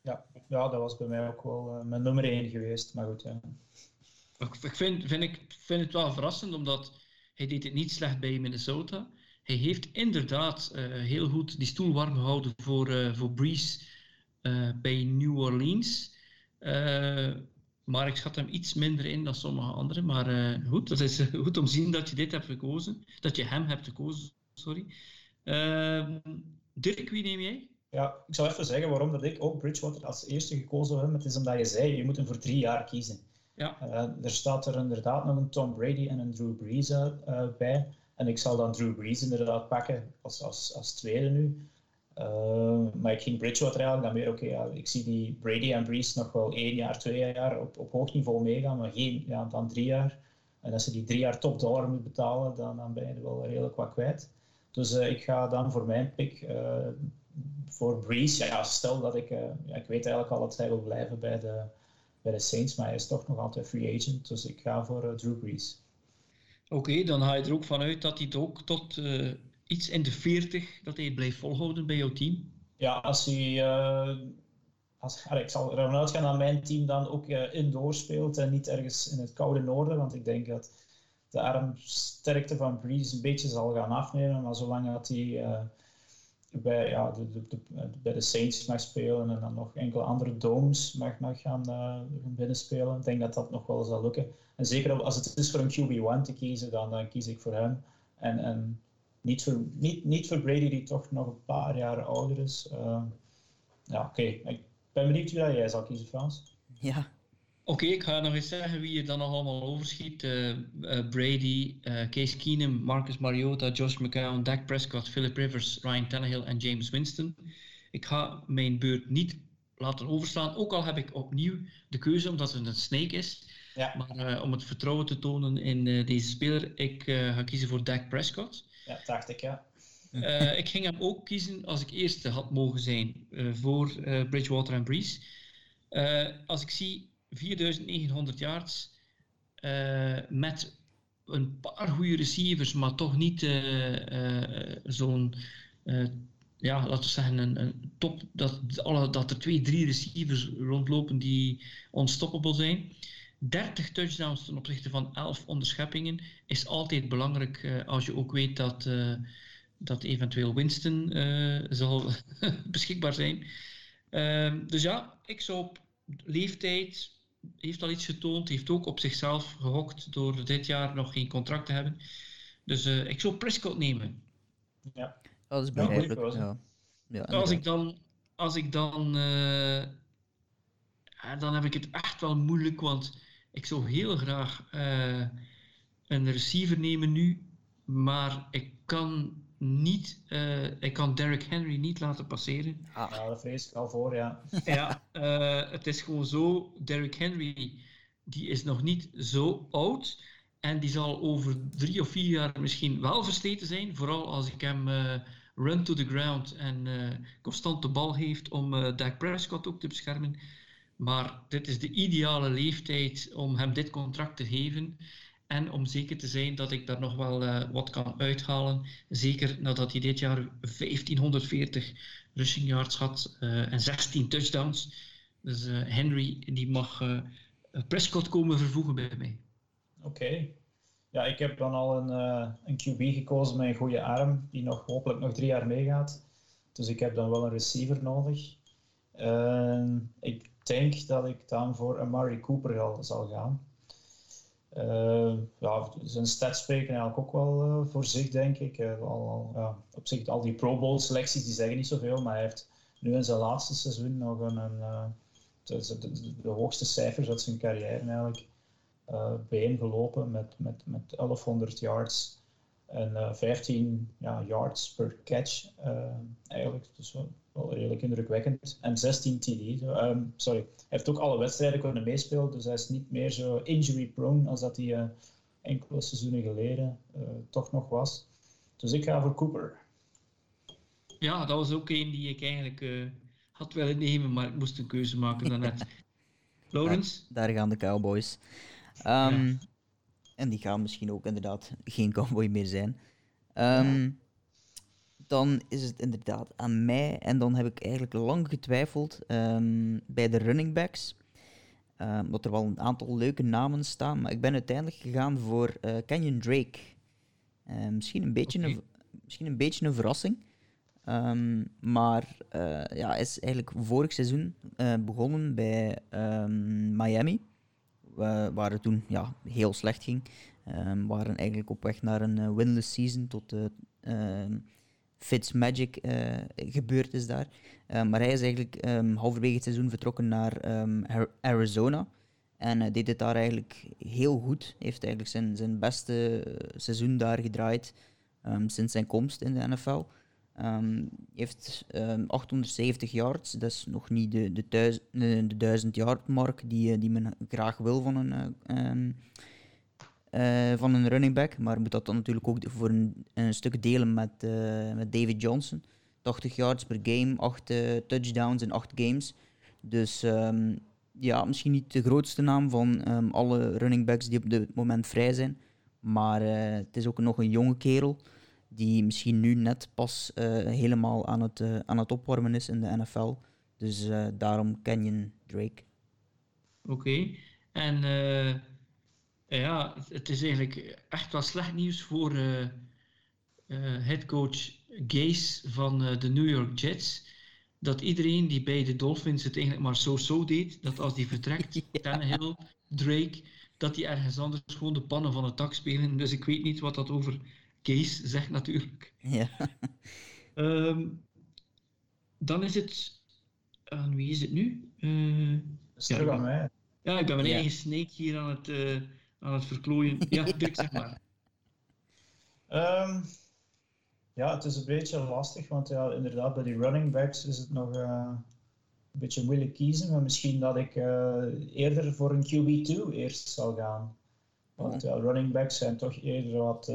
[SPEAKER 3] Ja, ja dat was bij mij ook wel mijn nummer één geweest, maar goed. Ja.
[SPEAKER 1] Ik vind, vind, ik, vind het wel verrassend, omdat hij deed het niet slecht bij Minnesota hij heeft inderdaad uh, heel goed die stoel warm gehouden voor, uh, voor Breeze uh, bij New Orleans. maar ik schat hem iets minder in dan sommige anderen. Maar goed, dat is goed om te zien dat je dit hebt gekozen. Dat je hem hebt gekozen, sorry. Ehm, Dirk, wie neem jij?
[SPEAKER 3] Ja, ik zou even zeggen waarom dat ik ook Bridgewater als eerste gekozen heb. Het is omdat je zei, je moet hem voor drie jaar kiezen. Ja. er staat er inderdaad nog een Tom Brady en een Drew Brees bij. En ik zal dan Drew Brees inderdaad pakken als, als, als tweede nu. Uh, maar ik ging Bridgewater eigenlijk dan meer, oké, ja, ik zie die Brady en Brees nog wel één jaar, twee jaar op, op hoog niveau meegaan, maar geen, ja, dan drie jaar. En als je die drie jaar top dollar moet betalen, dan, dan ben je er wel redelijk wat kwijt. Dus uh, ik ga dan voor mijn pick uh, voor Brees. Ja, ja, stel dat ik, ja, ik weet eigenlijk al dat hij wil blijven bij de, bij de Saints, maar hij is toch nog altijd free agent. Dus ik ga voor Drew Brees.
[SPEAKER 1] Oké, dan ga je er ook vanuit dat hij het ook tot uh, iets in de 40 dat hij blijft volhouden bij jouw team.
[SPEAKER 3] Ja, als hij. Uh, als, ik zal ervan uitgaan dat mijn team dan ook uh, indoor speelt en niet ergens in het koude noorden. Want ik denk dat de armsterkte van Breeze een beetje zal gaan afnemen. Maar zolang dat hij bij, ja, de, de, de, bij de Saints mag spelen en dan nog enkele andere domes mag, mag gaan, uh, binnenspelen. Ik denk dat dat nog wel zal lukken. En zeker als het is voor een QB1 te kiezen, dan, dan kies ik voor hem. En, en niet, voor, niet, niet voor Brady, die toch nog een paar jaar ouder is. Uh, ja, oké. Ik ben benieuwd wie jij zal kiezen, Frans.
[SPEAKER 2] Ja,
[SPEAKER 1] Oké, ik ga nog eens zeggen wie er dan nog allemaal overschiet. Uh, uh, Brady, uh, Case Keenum, Marcus Mariota, Josh McCown, Dak Prescott, Philip Rivers, Ryan Tannehill en James Winston. Ik ga mijn beurt niet laten overslaan, ook al heb ik opnieuw de keuze omdat het een snake is. Ja. Maar om het vertrouwen te tonen in deze speler, ik ga kiezen voor Dak Prescott.
[SPEAKER 3] Ja, dacht ik, ja.
[SPEAKER 1] ik ging hem ook kiezen als ik eerste had mogen zijn voor Bridgewater en Breeze. als ik zie 4900 yards uh, met een paar goede receivers, maar toch niet uh, uh, zo'n, ja, laten we zeggen, een, een, top, dat, alle, dat er twee, drie receivers rondlopen die unstoppable zijn. 30 touchdowns ten opzichte van 11 onderscheppingen is altijd belangrijk als je ook weet dat, dat eventueel Winston zal beschikbaar zijn. Ehm, dus ja, ik zou op leeftijd, heeft al iets getoond. Heeft ook op zichzelf gehokt door dit jaar nog geen contract te hebben. Dus uh, ik zou Prescott nemen.
[SPEAKER 3] Ja,
[SPEAKER 2] dat is begrijpelijk. Ja.
[SPEAKER 1] Ja, als ik dan, als ik dan, uh, dan heb ik het echt wel moeilijk, want ik zou heel graag uh, een receiver nemen nu, maar ik kan niet, uh, ik kan Derrick Henry niet laten passeren.
[SPEAKER 3] Ah. Ja, daar vrees ik al voor, ja.
[SPEAKER 1] ja, uh, het is gewoon zo, Derrick Henry, die is nog niet zo oud. En die zal over drie of vier jaar misschien wel versleten zijn. Vooral als ik hem uh, run to the ground en constant de bal heeft om Dak Prescott ook te beschermen. Maar dit is de ideale leeftijd om hem dit contract te geven. En om zeker te zijn dat ik daar nog wel uh, wat kan uithalen. Zeker nadat hij dit jaar 1540 rushing yards had uh, en 16 touchdowns. Dus uh, Henry die mag Prescott komen vervoegen bij mij.
[SPEAKER 3] Oké. Ja, ik heb dan al een, een QB gekozen met een goede arm, die nog hopelijk nog drie jaar meegaat. Dus ik heb dan wel een receiver nodig. ik denk dat ik dan voor Amari Cooper zal gaan. Uh, ja, zijn stats spreken eigenlijk ook wel uh, voor zich, denk ik. Uh, al, al, ja, op zich, al die Pro Bowl selecties die zeggen niet zoveel, maar hij heeft nu in zijn laatste seizoen nog een, een de, de, hoogste cijfers uit zijn carrière eigenlijk bijeen gelopen met, met, met 1100 yards en 15 ja, yards per catch eigenlijk. Dus wel, wel redelijk indrukwekkend. En 16 TD. Um, sorry. Hij heeft ook alle wedstrijden kunnen meespelen, dus hij is niet meer zo injury prone als dat hij uh, enkele seizoenen geleden uh, toch nog was. Dus ik ga voor Cooper.
[SPEAKER 1] Ja, dat was ook een die ik eigenlijk uh, had willen nemen, maar ik moest een keuze maken daarnet. Lawrence?
[SPEAKER 2] Daar, daar, gaan de Cowboys. Um, ja. En die gaan misschien ook inderdaad geen cowboy meer zijn. Um, ja dan is het inderdaad aan mij. En dan heb ik eigenlijk lang getwijfeld um, bij de running backs. Um, dat er wel een aantal leuke namen staan. Maar ik ben uiteindelijk gegaan voor uh, Canyon Drake. Uh, misschien, een beetje okay. een, misschien een beetje een verrassing. Um, maar uh, ja, is eigenlijk vorig seizoen begonnen bij Miami. Waar het toen ja, heel slecht ging. We waren eigenlijk op weg naar een winless season tot Fitzmagic uh, gebeurd is daar. Uh, maar hij is eigenlijk um, halverwege het seizoen vertrokken naar um, Arizona. En uh, deed het daar eigenlijk heel goed. Heeft eigenlijk zijn, zijn beste seizoen daar gedraaid um, sinds zijn komst in de NFL. Hij heeft 870 yards. Dat is nog niet de, de, thuis, de, de 1000 yard mark die, die men graag wil van een uh, van een running back. Maar moet dat dan natuurlijk ook voor een, een stuk delen met, met David Johnson. 80 yards per game, 8 uh, touchdowns in 8 games. Dus um, ja, misschien niet de grootste naam van um, alle running backs die op dit moment vrij zijn. Maar het is ook nog een jonge kerel die misschien nu net pas helemaal aan het, aan het opwarmen is in de NFL. Dus daarom Canyon Drake.
[SPEAKER 1] Oké. Okay. En ja, het is eigenlijk echt wel slecht nieuws voor headcoach Gase van de New York Jets. Dat iedereen die bij de Dolphins het eigenlijk maar zo-zo deed, dat als die vertrekt, ja. Tannehill, Drake, dat die ergens anders gewoon de pannen van het dak spelen. Dus ik weet niet wat dat over Gase zegt natuurlijk.
[SPEAKER 2] Ja.
[SPEAKER 1] Um, dan is het... Aan wie is het nu?
[SPEAKER 3] Uh, is ja, aan mij.
[SPEAKER 1] Ja, ik ben mijn eigen snake hier aan het, uh, aan het verklooien. Ja, Dirk, zeg maar.
[SPEAKER 3] Um, ja, het is een beetje lastig, want ja, inderdaad, bij die running backs is het nog uh, een beetje moeilijk kiezen. Maar misschien dat ik uh, eerder voor een QB2 eerst zal gaan. Want ja, running backs zijn toch eerder wat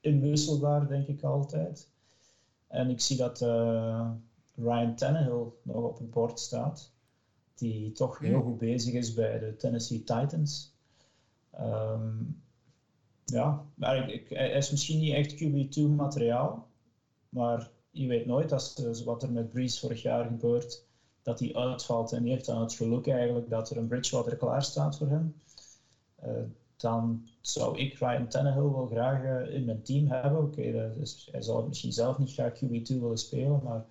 [SPEAKER 3] inwisselbaar, denk ik altijd. En ik zie dat Ryan Tannehill nog op het bord staat die toch heel goed bezig is bij de Tennessee Titans. Um, ja, maar ik, hij is misschien niet echt QB2 materiaal, maar je weet nooit als wat er met Breeze vorig jaar gebeurt, dat hij uitvalt en hij heeft dan het geluk eigenlijk dat er een Bridgewater klaar staat voor hem. Uh, dan zou ik Ryan Tannehill wel graag uh, in mijn team hebben. Oké, okay, dus hij zou misschien zelf niet graag QB2 willen spelen, maar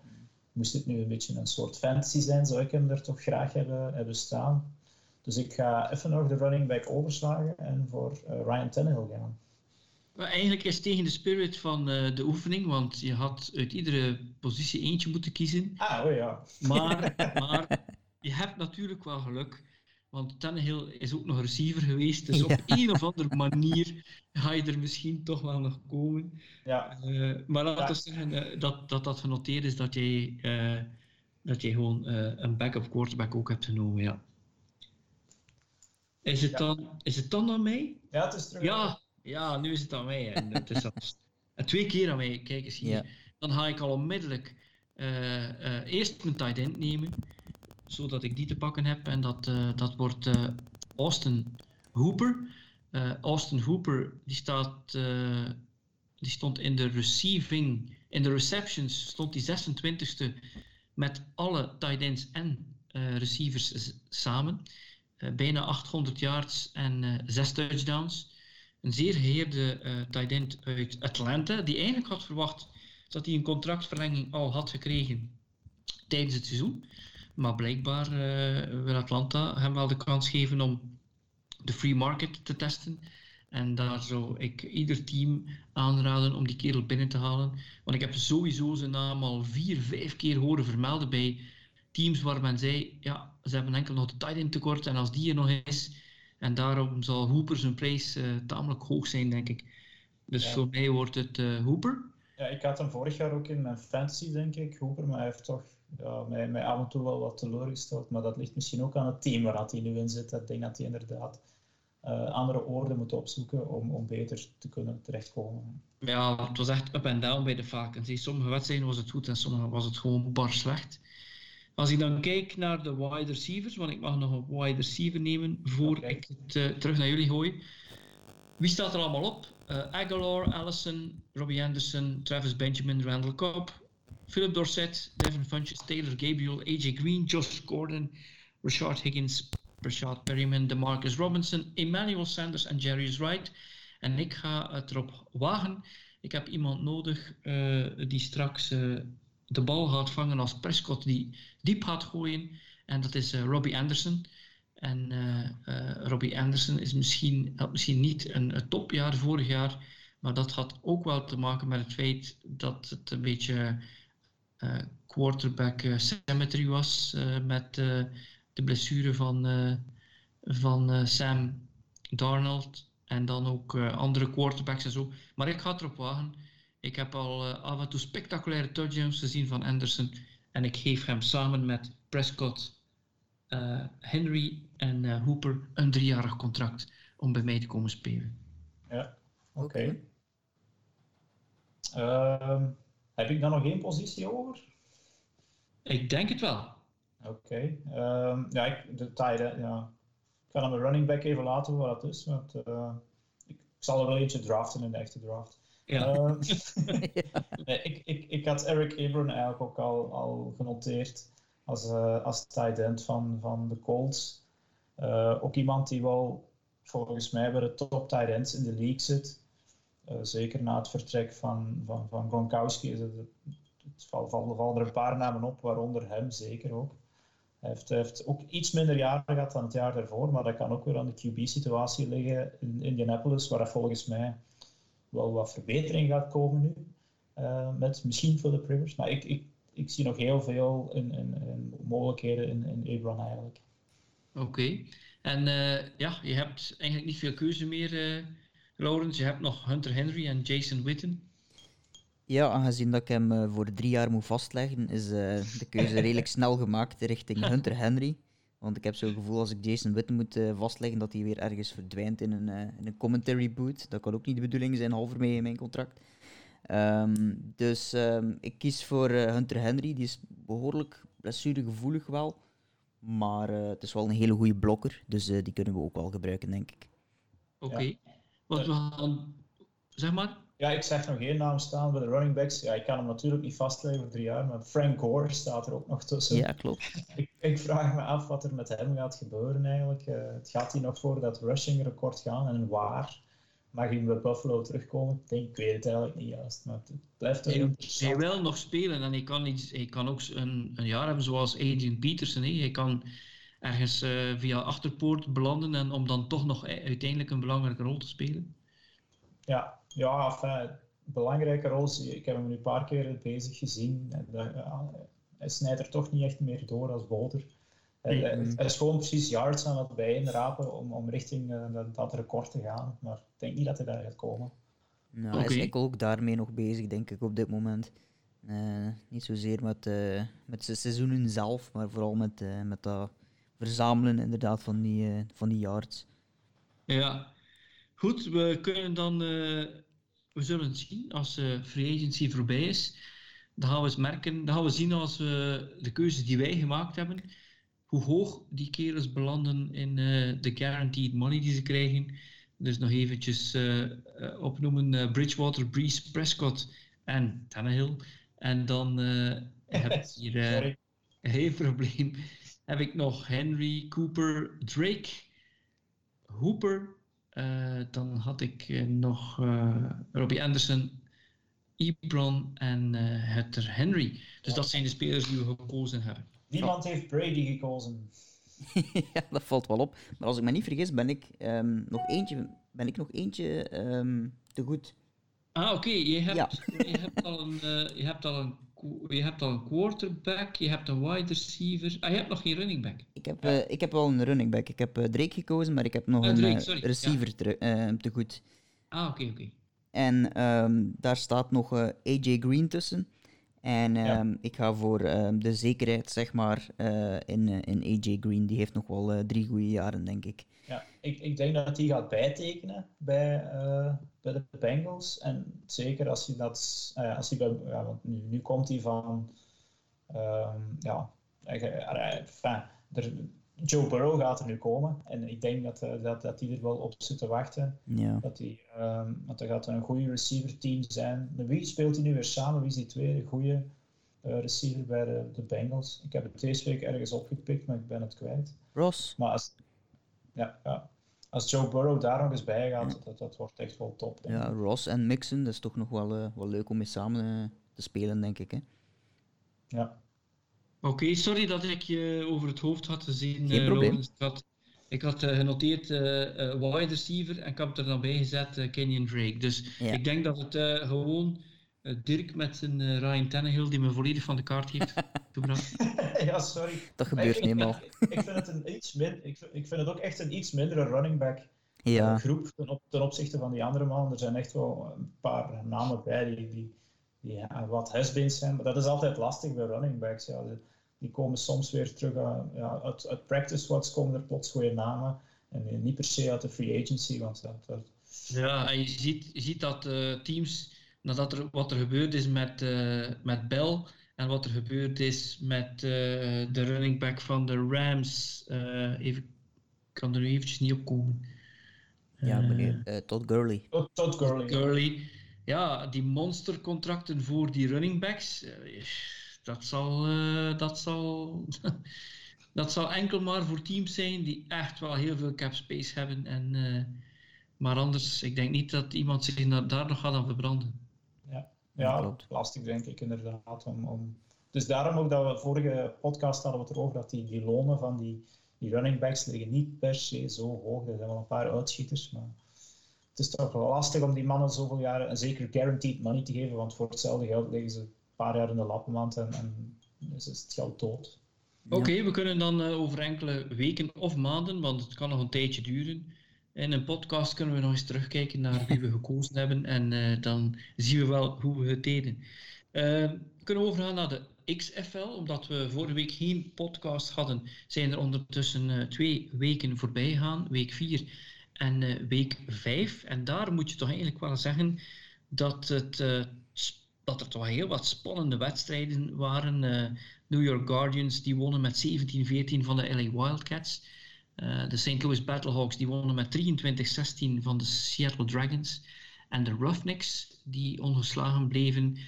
[SPEAKER 3] moest het nu een beetje een soort fantasy zijn, zou ik hem er toch graag hebben, hebben staan. Dus ik ga even nog de running back overslagen en voor uh, Ryan Tannehill gaan.
[SPEAKER 1] Maar eigenlijk is het tegen de spirit van uh, de oefening, want je had uit iedere positie eentje moeten kiezen.
[SPEAKER 3] Ah, oh ja.
[SPEAKER 1] Maar, maar je hebt natuurlijk wel geluk. Want Tannehill is ook nog receiver geweest, dus op een of andere manier ga je er misschien toch wel nog komen.
[SPEAKER 3] Ja.
[SPEAKER 1] Uh, maar laten we zeggen uh, dat, dat dat genoteerd is dat jij, uh, dat jij gewoon een backup quarterback ook hebt genomen. Ja. Is, het ja. dan, is het dan aan mij?
[SPEAKER 3] Ja, het is terug.
[SPEAKER 1] Ja, ja nu is het aan mij. En het is zelfs, twee keer aan mij. Kijk eens hier. Ja. Dan ga ik al onmiddellijk eerst mijn tight end nemen zodat ik die te pakken heb. En dat, uh, dat wordt uh, Austin Hooper. Uh, Austin Hooper die staat, die stond in de receiving, in de receptions stond die 26e met alle tight ends en receivers samen. bijna 800 yards en 6 touchdowns. Een zeer geheerde tight end uit Atlanta, die eigenlijk had verwacht dat hij een contractverlenging al had gekregen tijdens het seizoen. Maar blijkbaar uh, wil Atlanta hem wel de kans geven om de free market te testen. En daar zou ik ieder team aanraden om die kerel binnen te halen. Want ik heb sowieso zijn naam al vier, vijf keer horen vermelden bij teams waar men zei, ja, ze hebben enkel nog de tight end tekort. En als die er nog is, en daarom zal Hooper zijn prijs uh, tamelijk hoog zijn, denk ik. Dus ja. voor mij wordt het uh, Hooper.
[SPEAKER 3] Ja, ik had hem vorig jaar ook in mijn fantasy, denk ik, Hooper. Maar hij heeft toch ja, mij, mij af en toe wel wat teleurgesteld. Maar dat ligt misschien ook aan het team waar hij nu in zit. Ik denk dat hij inderdaad uh, andere oorden moet opzoeken om, om beter te kunnen terechtkomen.
[SPEAKER 1] Ja, het was echt up en down bij de Falcons. Sommige wedstrijden was het goed en sommige was het gewoon bar slecht. Als ik dan kijk naar de wide receivers, want ik mag nog een wide receiver nemen voor okay. ik het uh, terug naar jullie gooi. Wie staat er allemaal op? Uh, Aguilar, Allison, Robbie Anderson, Travis Benjamin, Randall Cobb, Philip Dorsett, Devin Funches, Taylor Gabriel, AJ Green, Josh Gordon, Richard Higgins, Rashad Perryman, Demarcus Robinson, Emmanuel Sanders en Jerry's Wright. En ik ga het erop wagen. Ik heb iemand nodig uh, die straks uh, de bal gaat vangen als Prescott die diep gaat gooien. En dat is uh, Robbie Anderson. En Robbie Anderson is misschien, had misschien niet een, topjaar vorig jaar. Maar dat had ook wel te maken met het feit dat het een beetje quarterback uh, cemetery was uh, met de blessure van, van Sam Darnold en dan ook andere quarterbacks en zo. Maar ik ga het erop wagen. Ik heb al af en toe spectaculaire touchdowns gezien van Anderson en ik geef hem samen met Prescott, Henry en Hooper een driejarig contract om bij mij te komen spelen.
[SPEAKER 3] Ja, oké. Okay. Um, heb ik dan nog één positie over?
[SPEAKER 1] Ik denk het wel.
[SPEAKER 3] Oké. Okay. Um, ja, ik, de tijden, ja. Ik ga dan mijn running back even laten hoe dat is. Want, uh, ik, ik, zal er wel eentje draften in de echte draft.
[SPEAKER 1] Ja. Um,
[SPEAKER 3] nee, ik, ik, ik had Eric Ebron eigenlijk ook al, al genoteerd als, uh, als tight end van, van de Colts. Uh, ook iemand die wel volgens mij bij de top tight ends in de league zit. Uh, zeker na het vertrek van, van, van Gronkowski is het, het vallen val, er een paar namen op, waaronder hem zeker ook. Hij heeft, heeft, ook iets minder jaren gehad dan het jaar daarvoor, maar dat kan ook weer aan de QB-situatie liggen in Indianapolis, waar volgens mij wel wat verbetering gaat komen nu. Uh, met misschien Philip Rivers, maar ik, ik, ik zie nog heel veel mogelijkheden in, in Abram eigenlijk.
[SPEAKER 1] Oké. En ja, je hebt eigenlijk niet veel keuze meer, Laurens. Je hebt nog Hunter Henry en Jason Witten.
[SPEAKER 2] Ja, aangezien dat ik hem voor drie jaar moet vastleggen, is de keuze redelijk snel gemaakt richting Hunter Henry. Want ik heb zo'n gevoel als ik Jason Witten moet uh, vastleggen dat hij weer ergens verdwijnt in een, uh, in een commentary boot. Dat kan ook niet de bedoeling zijn, halverwege in mijn contract. Um, dus um, ik kies voor uh, Hunter Henry. Die is behoorlijk blessuregevoelig wel. Maar het is wel een hele goede blokker. Dus die kunnen we ook wel gebruiken, denk ik.
[SPEAKER 1] Oké. Okay. Ja. Wat we gaan... Zeg maar.
[SPEAKER 3] Ja, ik zeg nog één naam staan bij de running backs. Ja, ik kan hem natuurlijk niet vastleggen voor drie jaar, maar Frank Gore staat er ook nog tussen.
[SPEAKER 2] Ja, klopt.
[SPEAKER 3] ik, ik, vraag me af wat er met hem gaat gebeuren eigenlijk. Uh, het gaat hij nog voor dat rushing record gaan en waar? Mag hij bij Buffalo terugkomen? Ik, denk, ik weet het eigenlijk niet juist, maar het blijft toch
[SPEAKER 1] interessant. Hij wil nog spelen en hij kan, iets, hij kan ook een, een jaar hebben zoals Adrian Peterson. Hè. Hij kan ergens uh, via achterpoort belanden en om dan toch nog uiteindelijk een belangrijke rol te spelen.
[SPEAKER 3] Ja, ja, enfin, belangrijke rol. Ik heb hem nu een paar keer bezig gezien. hij snijdt er toch niet echt meer door als Boulder. Hij, is gewoon precies yards aan het bijeenrapen om, om richting uh, dat record te gaan. Maar ik denk niet dat hij daar gaat komen.
[SPEAKER 2] Nou, okay. Hij is ook daarmee nog bezig, denk ik, op dit moment. Uh, niet zozeer met, uh, met zijn seizoenen zelf, maar vooral met, met dat verzamelen inderdaad van die, van die yards.
[SPEAKER 1] Ja, Goed, we kunnen dan, uh, we zullen zien als de free agency voorbij is. Dan gaan we eens merken, dan gaan we zien als we de keuzes die wij gemaakt hebben, hoe hoog die kerels belanden in uh, de guaranteed money die ze krijgen. Dus nog eventjes uh, opnoemen Bridgewater, Breeze, Prescott en Tannehill. En dan heb ik hier geen probleem. Heb ik nog Henry, Cooper, Drake, Hooper, uh, dan had ik uh, nog uh, Robbie Anderson, Ebron en Hunter Henry. Dus ja. dat zijn de spelers die we gekozen hebben.
[SPEAKER 3] Niemand heeft Brady gekozen.
[SPEAKER 2] ja, dat valt wel op. Maar als ik me niet vergis, ben ik um, nog eentje, ben ik nog eentje um, te goed.
[SPEAKER 1] Ah, oké. Okay. Je, hebt, ja. je, hebt al een, je hebt al een je hebt al een quarterback, je hebt een wide receiver. Ah, je hebt nog geen running back.
[SPEAKER 2] Ik heb, ja. uh, ik heb wel een running back. Ik heb uh, Drake gekozen, maar ik heb nog uh, een receiver ja. te, te, goed.
[SPEAKER 1] Ah, oké, okay, oké. Okay.
[SPEAKER 2] En um, daar staat nog AJ Green tussen. En um, ja. ik ga voor um, de zekerheid, zeg maar, in, in AJ Green. Die heeft nog wel drie goede jaren, denk ik.
[SPEAKER 3] Ja, ik, ik denk dat hij gaat bijtekenen bij, bij de Bengals. En zeker als hij dat. Uh, als hij bij, ja, want nu, nu komt hij van. Um, ja, enfin, er, Joe Burrow gaat er nu komen. En ik denk dat, uh, dat, dat hij er wel op zit te wachten.
[SPEAKER 2] Ja.
[SPEAKER 3] Dat, hij, um, dat er gaat een goede receiver team zijn. Wie speelt hij nu weer samen? Wie is die tweede goede receiver bij de, de Bengals? Ik heb het deze week ergens opgepikt, maar ik ben het kwijt.
[SPEAKER 2] Ross.
[SPEAKER 3] Maar als, ja, ja. Als Joe Burrow daar nog eens bij gaat, dat, dat wordt echt wel top.
[SPEAKER 2] ja, Ross en Mixon, dat is toch nog wel, uh, wel leuk om mee samen uh, te spelen, denk ik. Hè?
[SPEAKER 3] Ja.
[SPEAKER 1] Oké, okay, sorry dat ik je over het hoofd had gezien.
[SPEAKER 2] Geen uh, probleem.
[SPEAKER 1] Ik had, ik had genoteerd wide receiver en ik heb er dan bij gezet Kenyon Drake. Dus ja. ik denk dat het gewoon Dirk met zijn Ryan Tannehill, die me volledig van de kaart heeft gebracht.
[SPEAKER 3] ja, sorry.
[SPEAKER 2] Dat gebeurt niet helemaal.
[SPEAKER 3] Ik, ik, vind het een iets min, ik, ik vind het ook echt een iets mindere running back
[SPEAKER 2] ja.
[SPEAKER 3] groep ten, op, ten, opzichte van die andere mannen. Er zijn echt wel een paar namen bij die, die, die ja, wat has zijn. Maar dat is altijd lastig bij running backs. Ja. Die, die komen soms weer terug aan, ja, uit, uit practice squads komen er plots goede namen. En niet per se uit de free agency. Want dat, dat...
[SPEAKER 1] Ja, en je ziet, je ziet dat uh, teams, nadat er wat er gebeurd is met, uh, met Bell en wat er gebeurd is met uh, de running back van de Rams. Uh, even, ik kan er nu eventjes niet op komen.
[SPEAKER 2] Ja, meneer uh, Todd Gurley.
[SPEAKER 3] Todd, Todd Gurley.
[SPEAKER 1] Gurley. Ja, die monstercontracten voor die running backs. dat zal, dat zal, dat zal enkel maar voor teams zijn die echt wel heel veel cap space hebben. En, maar anders, ik denk niet dat iemand zich daar nog gaat aan verbranden.
[SPEAKER 3] Ja, Klopt. lastig denk ik inderdaad. Om, om... Dus daarom ook dat we vorige podcast hadden we het erover dat die, die lonen van die, die running backs liggen niet per se zo hoog. Er zijn wel een paar uitschieters, maar het is toch wel lastig om die mannen zoveel jaren, en zeker guaranteed money te geven, want voor hetzelfde geld liggen ze een paar jaar in de lappenmand en, en is het geld dood.
[SPEAKER 1] Oké, we kunnen dan over enkele weken of maanden, want het kan nog een tijdje duren. In een podcast kunnen we nog eens terugkijken naar wie we gekozen hebben en dan zien we wel hoe we het deden. Uh, kunnen we overgaan naar de XFL. Omdat we vorige week geen podcast hadden, zijn er ondertussen uh, twee weken voorbij gegaan. Week 4 en uh, week 5. En daar moet je toch eigenlijk wel zeggen dat, het, dat er toch heel wat spannende wedstrijden waren. New York Guardians die wonnen met 17-14 van de LA Wildcats. De St. Louis Battlehawks die wonnen met 23-16 van de Seattle Dragons. En de Roughnecks die ongeslagen bleven 27-20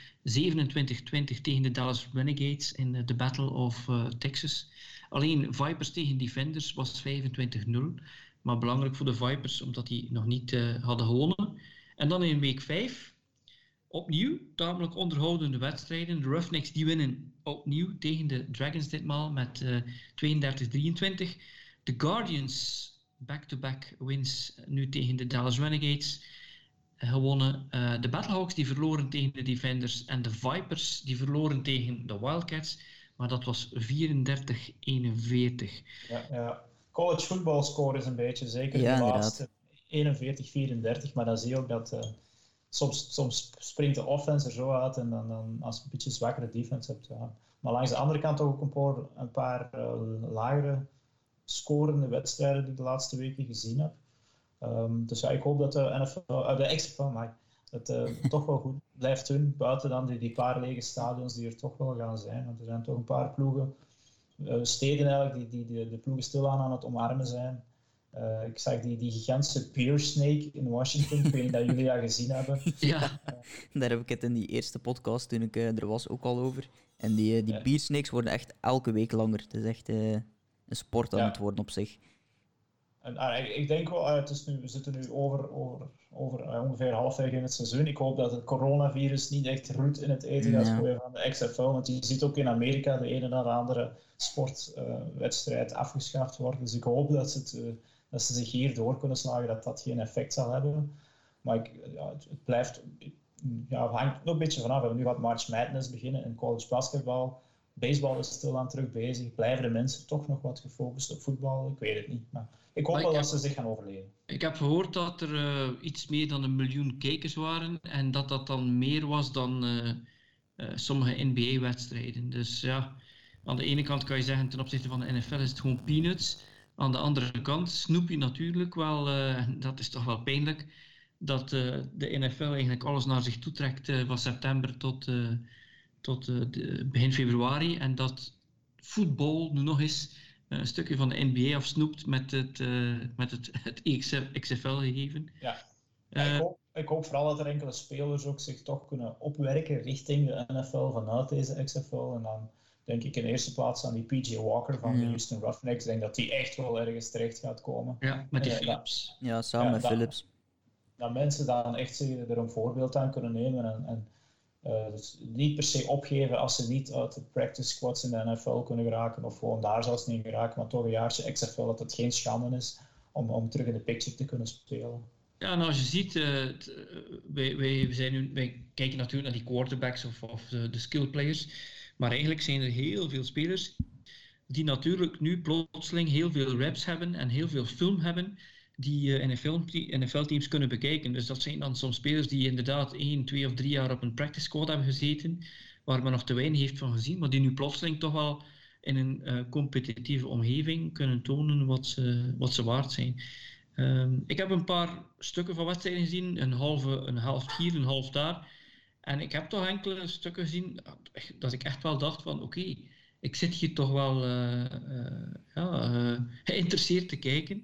[SPEAKER 1] tegen de Dallas Renegades in de Battle of uh, Texas. Alleen Vipers tegen Defenders was 25-0. Maar belangrijk voor de Vipers, omdat die nog niet hadden gewonnen. En dan in week 5, opnieuw, tamelijk onderhoudende wedstrijden. De Roughnecks die winnen opnieuw tegen de Dragons ditmaal met uh, 32-23. De Guardians, back-to-back -back wins nu tegen de Dallas Renegades gewonnen. Uh, de Battlehawks die verloren tegen de Defenders en de Vipers die verloren tegen de Wildcats. Maar dat was 34-41.
[SPEAKER 3] Ja, ja. College football score is een beetje, zeker ja, de laatste 41-34. Maar dan zie je ook dat uh, soms, soms springt de offense er zo uit en dan, dan als je een beetje zwakkere defense hebt. Ja. Maar langs de andere kant ook een paar, een paar uh, lagere scorende wedstrijden die ik de laatste weken gezien heb. Um, dus ja, ik hoop dat de, NFL, uh, de XFL maar, het uh, toch wel goed blijft doen, buiten dan die, die paar lege stadions die er toch wel gaan zijn. Want er zijn toch een paar ploegen, uh, steden eigenlijk, die, die de, de ploegen stilaan aan het omarmen zijn. Uh, ik zag die, die gigantische Pear Snake in Washington. ik weet niet dat jullie dat gezien hebben.
[SPEAKER 2] Ja, daar heb ik het in die eerste podcast toen ik er was ook al over. En die, die ja. Pear Snakes worden echt elke week langer. Het is echt een sport aan ja. het worden op zich.
[SPEAKER 3] En, ah, ik, denk wel, uh, het is nu, we zitten nu over, over, over uh, ongeveer halfweg in het seizoen. Ik hoop dat het coronavirus niet echt roet in het eten gaat gooien van de XFL. Want je ziet ook in Amerika de ene na de andere sportwedstrijd uh, afgeschaft worden. Dus ik hoop dat ze, het, dat ze zich hier door kunnen slagen, dat dat geen effect zal hebben. Maar ik, ja, het, het, blijft, ja, het hangt nog een beetje vanaf. We hebben nu gaat March Madness beginnen in college basketbal. Baseball is stilaan terug bezig. Blijven de mensen toch nog wat gefocust op voetbal? Ik weet het niet. Maar ik hoop wel dat ze zich gaan overleven.
[SPEAKER 1] Ik heb gehoord dat er uh, iets meer dan een miljoen kijkers waren. En dat dat dan meer was dan uh, uh, sommige NBA-wedstrijden. Dus ja, aan de ene kant kan je zeggen ten opzichte van de NFL is het gewoon peanuts. Aan de andere kant, Snoopy natuurlijk wel, dat is toch wel pijnlijk. Dat de NFL eigenlijk alles naar zich toe trekt van september tot tot uh, de, begin februari. En dat voetbal nu nog eens uh, een stukje van de NBA afsnoept met het, uh, met het, het XFL-gegeven.
[SPEAKER 3] Ja. ja ik, hoop, ik, hoop, vooral dat er enkele spelers ook zich toch kunnen opwerken richting de NFL vanuit deze XFL. En dan denk ik in eerste plaats aan die PJ Walker van de Houston Roughnecks. Ik denk dat die echt wel ergens terecht gaat komen.
[SPEAKER 1] Ja, met die Phillips.
[SPEAKER 2] Ja, samen met Phillips.
[SPEAKER 3] Dat mensen dan echt er een voorbeeld aan kunnen nemen en, en dus niet per se opgeven als ze niet uit de practice squads in de NFL kunnen geraken of gewoon daar zelfs niet geraken, maar toch een jaartje XFL dat het geen schande is om, om terug in de picture te kunnen spelen.
[SPEAKER 1] Ja, en als je ziet, uh, wij, wij, zijn nu, wij kijken natuurlijk naar die quarterbacks of, of de, de skill players, maar eigenlijk zijn er heel veel spelers die natuurlijk nu plotseling heel veel reps hebben en heel veel film hebben die uh, NFL-teams kunnen bekijken. Dus dat zijn dan soms spelers die inderdaad één, twee of drie jaar op een practice squad hebben gezeten, waar men nog te weinig heeft van gezien, maar die nu plotseling toch wel in een uh, competitieve omgeving kunnen tonen wat ze, wat ze waard zijn. Um, ik heb een paar stukken van wedstrijden gezien, een halve, een half hier, een half daar. En ik heb toch enkele stukken gezien dat ik echt wel dacht van oké, ik zit hier toch wel uh, ja, geïnteresseerd te kijken.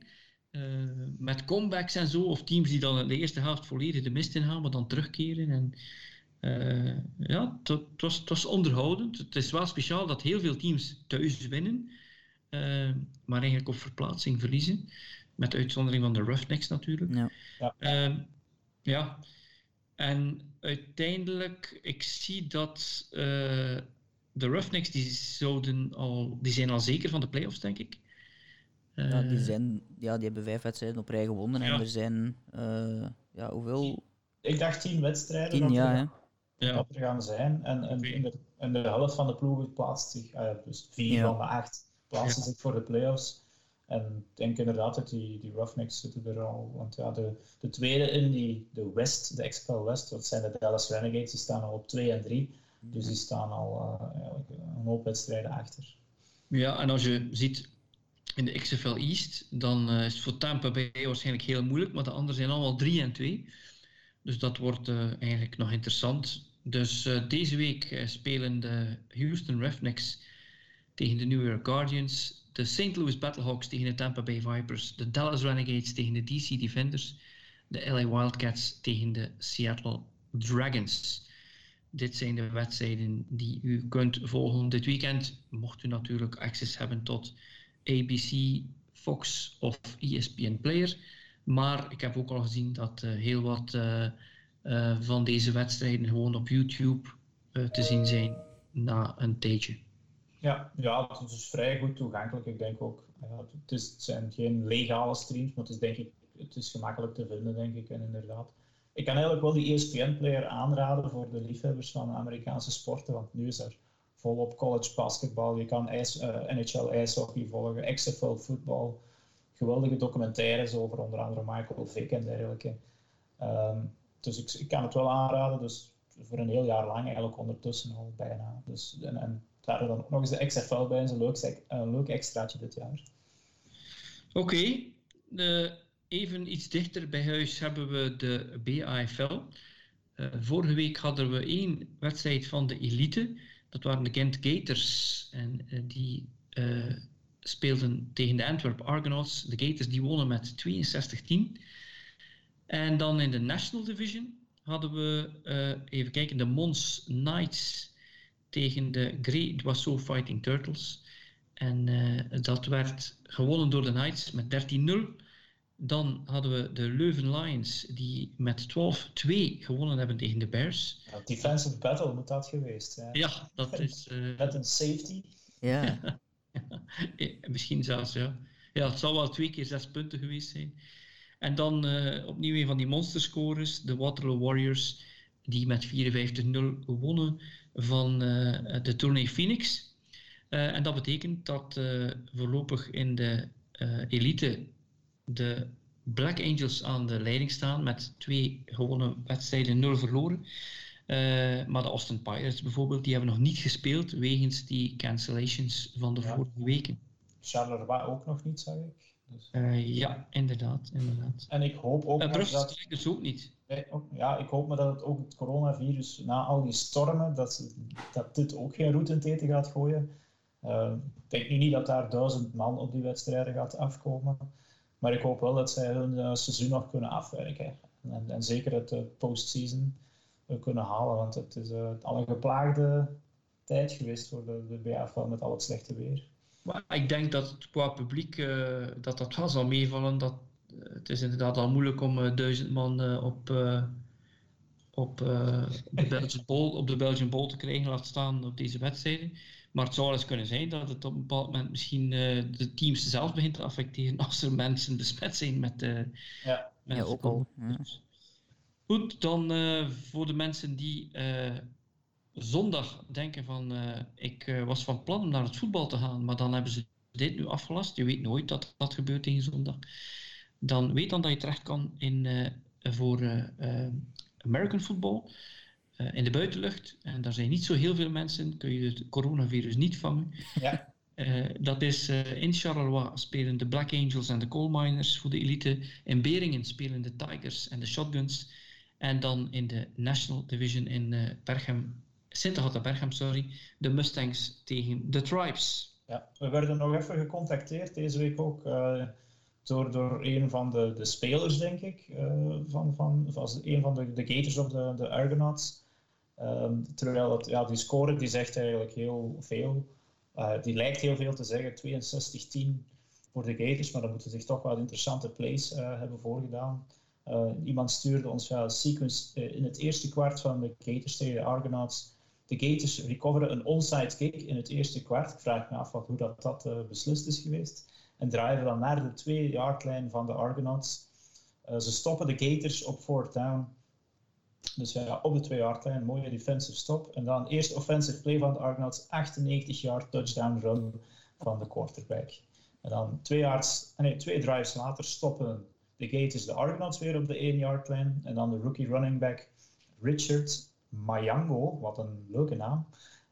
[SPEAKER 1] Eh, met comebacks en zo, of teams die dan de eerste helft volledig de mist ingaan, maar dan terugkeren. En, uh, ja, het was, was onderhoudend. Het is wel speciaal dat heel veel teams thuis winnen, uh, maar eigenlijk op verplaatsing verliezen. Met uitzondering van de Roughnecks natuurlijk. Ja. Ja. Uh, ja. En uiteindelijk, ik zie dat de Roughnecks die, zouden al, die zijn al zeker van de playoffs, denk ik.
[SPEAKER 2] Ja, die, eh, zijn, ja, die hebben vijf wedstrijden op rij gewonnen. En er zijn, uh, ja, hoeveel?
[SPEAKER 3] Ik dacht tien wedstrijden
[SPEAKER 2] tien,
[SPEAKER 3] dat,
[SPEAKER 2] ja,
[SPEAKER 3] er, ja. dat er gaan zijn. En, en in, de, in de helft van de ploegen plaatst zich, uh, dus vier ja. van de acht, plaatsen zich voor de playoffs. En ik denk inderdaad dat die, die Roughnecks zitten er al. Want ja, de, de tweede in die, de West, de XFL West, dat zijn de Dallas Renegades, die staan al op 2 en 3. Dus die staan al uh, een hoop wedstrijden achter.
[SPEAKER 1] Ja, en als je ziet in de XFL East, dan uh, is het voor Tampa Bay waarschijnlijk heel moeilijk, maar de anderen zijn allemaal 3 en 2. Dus dat wordt uh, eigenlijk nog interessant. Dus uh, deze week spelen de Houston Roughnecks tegen de New York Guardians, de St. Louis Battlehawks tegen de Tampa Bay Vipers, de Dallas Renegades tegen de DC Defenders, de LA Wildcats tegen de Seattle Dragons. Dit zijn de wedstrijden die u kunt volgen dit weekend. Mocht u natuurlijk access hebben tot ABC, Fox of ESPN Player. Maar ik heb ook al gezien dat uh, heel wat uh, uh, van deze wedstrijden gewoon op YouTube te zien zijn na een tijdje.
[SPEAKER 3] Ja, ja, het is vrij goed toegankelijk. Ik denk ook, het, is, zijn geen legale streams, maar het is, denk ik, het is gemakkelijk te vinden, denk ik. En inderdaad, ik kan eigenlijk wel die ESPN-player aanraden voor de liefhebbers van Amerikaanse sporten, want nu is er volop college basketbal, je kan ijs, uh, NHL ijshockey volgen, XFL voetbal, geweldige documentaires over onder andere Michael Vick en dergelijke. Um, dus ik, ik, kan het wel aanraden, dus voor een heel jaar lang eigenlijk ondertussen al bijna. Dus, en, daar dan ook nog eens de XFL bij, is een leuk, een leuk extraatje dit jaar.
[SPEAKER 1] Oké, okay. even iets dichter bij huis hebben we de BAFL. Uh, vorige week hadden we één wedstrijd van de elite. Dat waren de Gent Gators. En uh, die uh, speelden tegen de Antwerp Argonauts. De Gators die wonnen met 62-10. En dan in de National Division hadden we, even kijken, de Mons Knights tegen de Grey Doisseau Fighting Turtles. En dat werd gewonnen door de Knights met 13-0. Dan hadden we de Leuven Lions, die met 12-2 gewonnen hebben tegen de Bears.
[SPEAKER 3] Ja, defensive battle moet dat geweest zijn.
[SPEAKER 1] Ja, dat is... Uh...
[SPEAKER 3] Met een safety.
[SPEAKER 2] Ja.
[SPEAKER 1] ja. Misschien zelfs, ja. Ja, het zal wel twee keer zes punten geweest zijn. En dan uh, opnieuw een van die monsterscorers, de Waterloo Warriors, die met 54-0 wonnen van uh, de tournee Phoenix. Uh, en dat betekent dat uh, voorlopig in de elite de Black Angels aan de leiding staan met twee gewonnen wedstrijden, nul verloren. maar de Austin Pirates bijvoorbeeld, die hebben nog niet gespeeld wegens die cancellations van de ja. vorige weken.
[SPEAKER 3] Charleroi ook nog niet, zag ik.
[SPEAKER 1] Dus... ja, inderdaad, inderdaad.
[SPEAKER 3] En ik hoop ook
[SPEAKER 1] uh, Brussel dat... dus ook niet.
[SPEAKER 3] Ja, ik hoop maar dat het ook het coronavirus, na al die stormen, dat, dat dit ook geen route in gaat gooien. Uh, ik denk nu niet dat daar duizend man op die wedstrijden gaat afkomen. Maar ik hoop wel dat zij hun uh, seizoen nog kunnen afwerken. En, en zeker het uh, postseason kunnen halen. Want het is al een geplaagde tijd geweest voor de, de BAFL met al het slechte weer.
[SPEAKER 1] Maar ik denk dat het qua publiek dat dat wel zal meevallen. Dat het is inderdaad al moeilijk om duizend man op, uh, op, de Belgian Bowl, op de Belgian Bowl te krijgen, laat staan op deze wedstrijden. Maar het zou wel eens kunnen zijn dat het op een bepaald moment misschien de teams zelf begint te affecteren als er mensen besmet zijn met,
[SPEAKER 3] ja.
[SPEAKER 2] met ja, ook al. Ja.
[SPEAKER 1] Goed, dan voor de mensen die zondag denken van ik was van plan om naar het voetbal te gaan, maar dan hebben ze dit nu afgelast. Je weet nooit dat dat gebeurt tegen zondag dan weet dan dat je terecht kan in, uh, voor uh, American football in de buitenlucht. En daar zijn niet zo heel veel mensen, kun je het coronavirus niet vangen.
[SPEAKER 3] Ja.
[SPEAKER 1] dat is in Charleroi spelen de Black Angels en de Coal Miners voor de elite. In Beringen spelen de Tigers en de Shotguns. En dan in de National Division in uh, Berchem, Sint Berchem, sorry, de Mustangs tegen de Tribes.
[SPEAKER 3] Ja, we werden nog even gecontacteerd deze week ook door, door een van de, de spelers, denk ik, van, van, van een van de, de Gators of de, de Argonauts. Um, terwijl ja, die score die zegt eigenlijk heel veel. Uh, die lijkt heel veel te zeggen, 62-10 voor de Gators, maar dan moeten ze zich toch wel interessante plays uh, hebben voorgedaan. iemand stuurde ons een sequence in het eerste kwart van de Gators tegen de Argonauts. De Gators recoveren een onside kick in het eerste kwart. Ik vraag me af wat, hoe dat, dat beslist is geweest en draaien dan naar de twee yardlijn van de Argonauts. Ze stoppen de Gators op fourth down. Dus ja, op de twee yardlijn, mooie defensive stop. En dan eerst offensive play van de Argonauts, 98 yard touchdown run van de quarterback. En dan twee, yards, nee, twee drives later stoppen de Gators de Argonauts weer op de 1 yard lijn. En dan de rookie running back Richard Mayango, wat een leuke naam.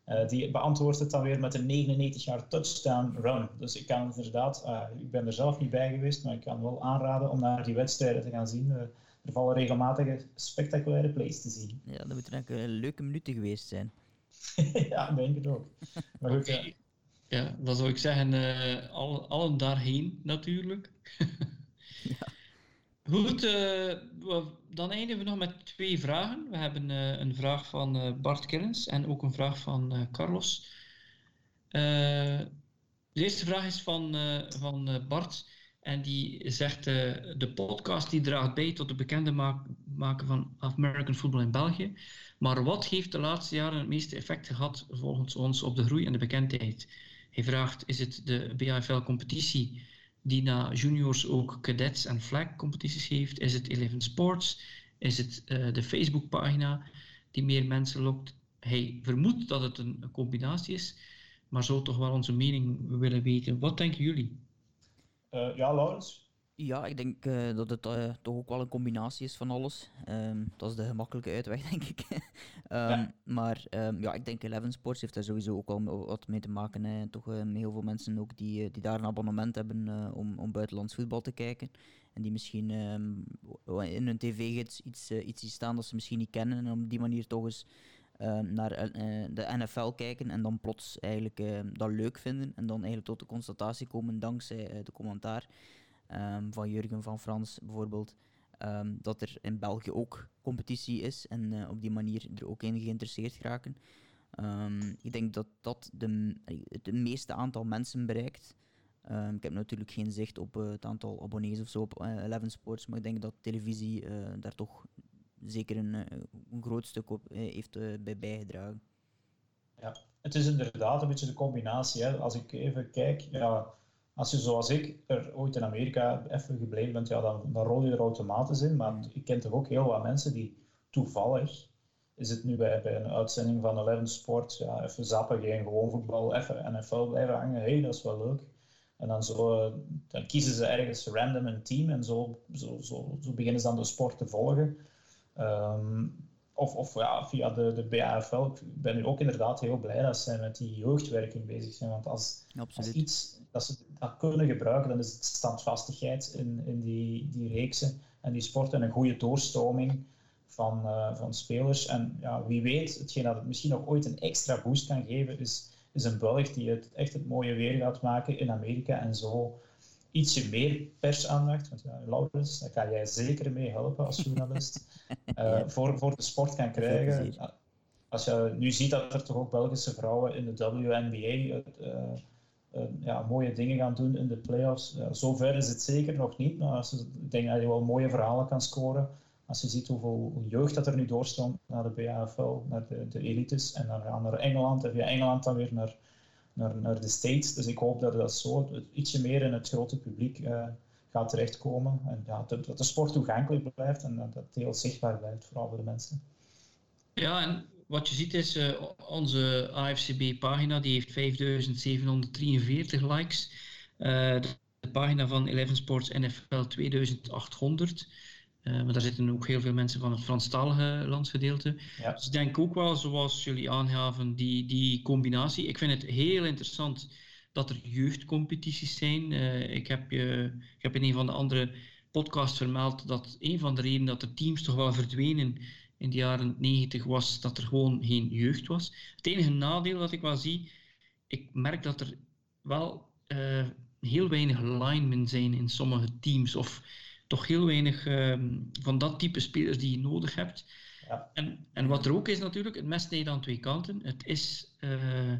[SPEAKER 3] Uh, die beantwoordt het dan weer met een 99 jaar touchdown run. Dus ik kan inderdaad, uh, ik ben er zelf niet bij geweest, maar ik kan wel aanraden om naar die wedstrijden te gaan zien. Uh, er vallen regelmatig spectaculaire plays te zien.
[SPEAKER 2] Ja, dat moeten eigenlijk leuke minuten geweest zijn.
[SPEAKER 3] ja, denk ik ook. Maar goed,
[SPEAKER 1] ja. ja, dan zou ik zeggen, allen, allen daarheen natuurlijk. ja. Goed, uh, dan eindigen we nog met twee vragen. We hebben uh, een vraag van uh, Bart Kerns en ook een vraag van Carlos. de eerste vraag is van, van Bart en die zegt de podcast die draagt bij tot het bekende maken van American football in België. Maar wat heeft de laatste jaren het meeste effect gehad volgens ons op de groei en de bekendheid? Hij vraagt, is het de BAFL-competitie die na juniors ook cadets en flag competities heeft? Is het Eleven Sports? Is het uh, de Facebookpagina die meer mensen lokt? Hij vermoedt dat het een combinatie is, maar zou toch wel onze mening willen weten. Wat denken jullie?
[SPEAKER 3] Uh, ja, Laurens?
[SPEAKER 2] Ja, ik denk uh, dat het uh, toch ook wel een combinatie is van alles. Um, dat is de gemakkelijke uitweg, denk ik. um, ja. Maar um, ja, ik denk Eleven Sports heeft daar sowieso ook wel wat mee te maken. Hè. Toch met heel veel mensen ook die, die daar een abonnement hebben om, om buitenlands voetbal te kijken. En die misschien in hun tv-gids iets, iets zien staan dat ze misschien niet kennen. En op die manier toch eens naar de NFL kijken en dan plots eigenlijk dat leuk vinden. En dan eigenlijk tot de constatatie komen dankzij de commentaar um, van Jurgen van Frans bijvoorbeeld, um, dat er in België ook competitie is en op die manier er ook in geïnteresseerd raken. Um, ik denk dat dat de, het meeste aantal mensen bereikt. ik heb natuurlijk geen zicht op het aantal abonnees of zo op uh, Eleven Sports, maar ik denk dat televisie daar toch zeker een, een groot stuk op heeft bij bijgedragen.
[SPEAKER 3] Ja, het is inderdaad een beetje de combinatie. Hè. Als ik even kijk, ja, als je zoals ik er ooit in Amerika even gebleven bent, ja, dan, dan rol je er automatisch in. Maar ik ken toch ook heel wat mensen die toevallig, is het nu bij, bij een uitzending van Eleven Sport, ja, even zappen, geen gewoon voetbal, even NFL blijven hangen. Hé, hey, dat is wel leuk. En dan, zo, dan kiezen ze ergens random een team en zo, zo, zo, zo beginnen ze dan de sport te volgen. Um, of, of ja, via de, de BAFL. Ik ben nu ook inderdaad heel blij dat ze met die jeugdwerking bezig zijn. Want als, als iets dat ze dat kunnen gebruiken, dan is het standvastigheid in, in die, die reeksen en die sporten en een goede doorstroming van, uh, van spelers. En ja, wie weet, hetgeen dat het misschien nog ooit een extra boost kan geven, is, is een Belg die het echt het mooie weer gaat maken in Amerika en zo ietsje meer persaandacht, want ja, Laurens, daar kan jij zeker mee helpen als journalist, uh, voor, voor de sport kan krijgen. Als je nu ziet dat er toch ook Belgische vrouwen in de WNBA uh, uh, ja, mooie dingen gaan doen in de playoffs. zover is het zeker nog niet, maar als je, ik denk dat je wel mooie verhalen kan scoren. Als je ziet hoeveel jeugd dat er nu doorstroomt naar de BAFL, naar de, de elites, en dan gaan naar Engeland, en via Engeland dan weer naar naar, naar de States. Dus ik hoop dat dat zo ietsje meer in het grote publiek uh, gaat terechtkomen. En dat, de sport toegankelijk blijft en dat het heel zichtbaar blijft, vooral voor de mensen.
[SPEAKER 1] Ja, en wat je ziet is, uh, onze AFCB-pagina die heeft 5743 likes. Uh, de pagina van Eleven Sports NFL 2800. Maar daar zitten ook heel veel mensen van het Franstalige landsgedeelte. Ja. Dus ik denk ook wel, zoals jullie aangaven, die, die combinatie. Ik vind het heel interessant dat er jeugdcompetities zijn. Uh, ik, heb, ik heb in een van de andere podcasts vermeld dat een van de redenen dat de teams toch wel verdwenen in de jaren 90 was dat er gewoon geen jeugd was. Het enige nadeel dat ik wel zie, ik merk dat er wel heel weinig linemen zijn in sommige teams. Of toch heel weinig ehm, van dat type spelers die je nodig hebt. Ja. En, en wat er ook is natuurlijk, het mes snijdt aan twee kanten. Het is uh,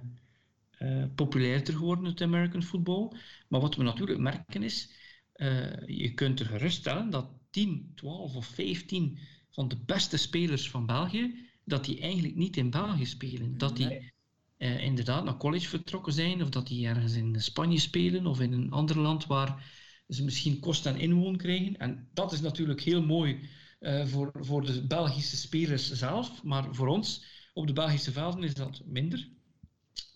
[SPEAKER 1] uh, populairder geworden, het American football. Maar wat we natuurlijk merken is, uh, je kunt er geruststellen dat 10, 12 of 15 van de beste spelers van België, dat die eigenlijk niet in België spelen. Dat die inderdaad naar college vertrokken zijn, of dat die ergens in Spanje spelen, of in een ander land waar ze misschien kost en inwoon krijgen. En dat is natuurlijk heel mooi uh, voor, voor de Belgische spelers zelf, maar voor ons op de Belgische velden is dat minder.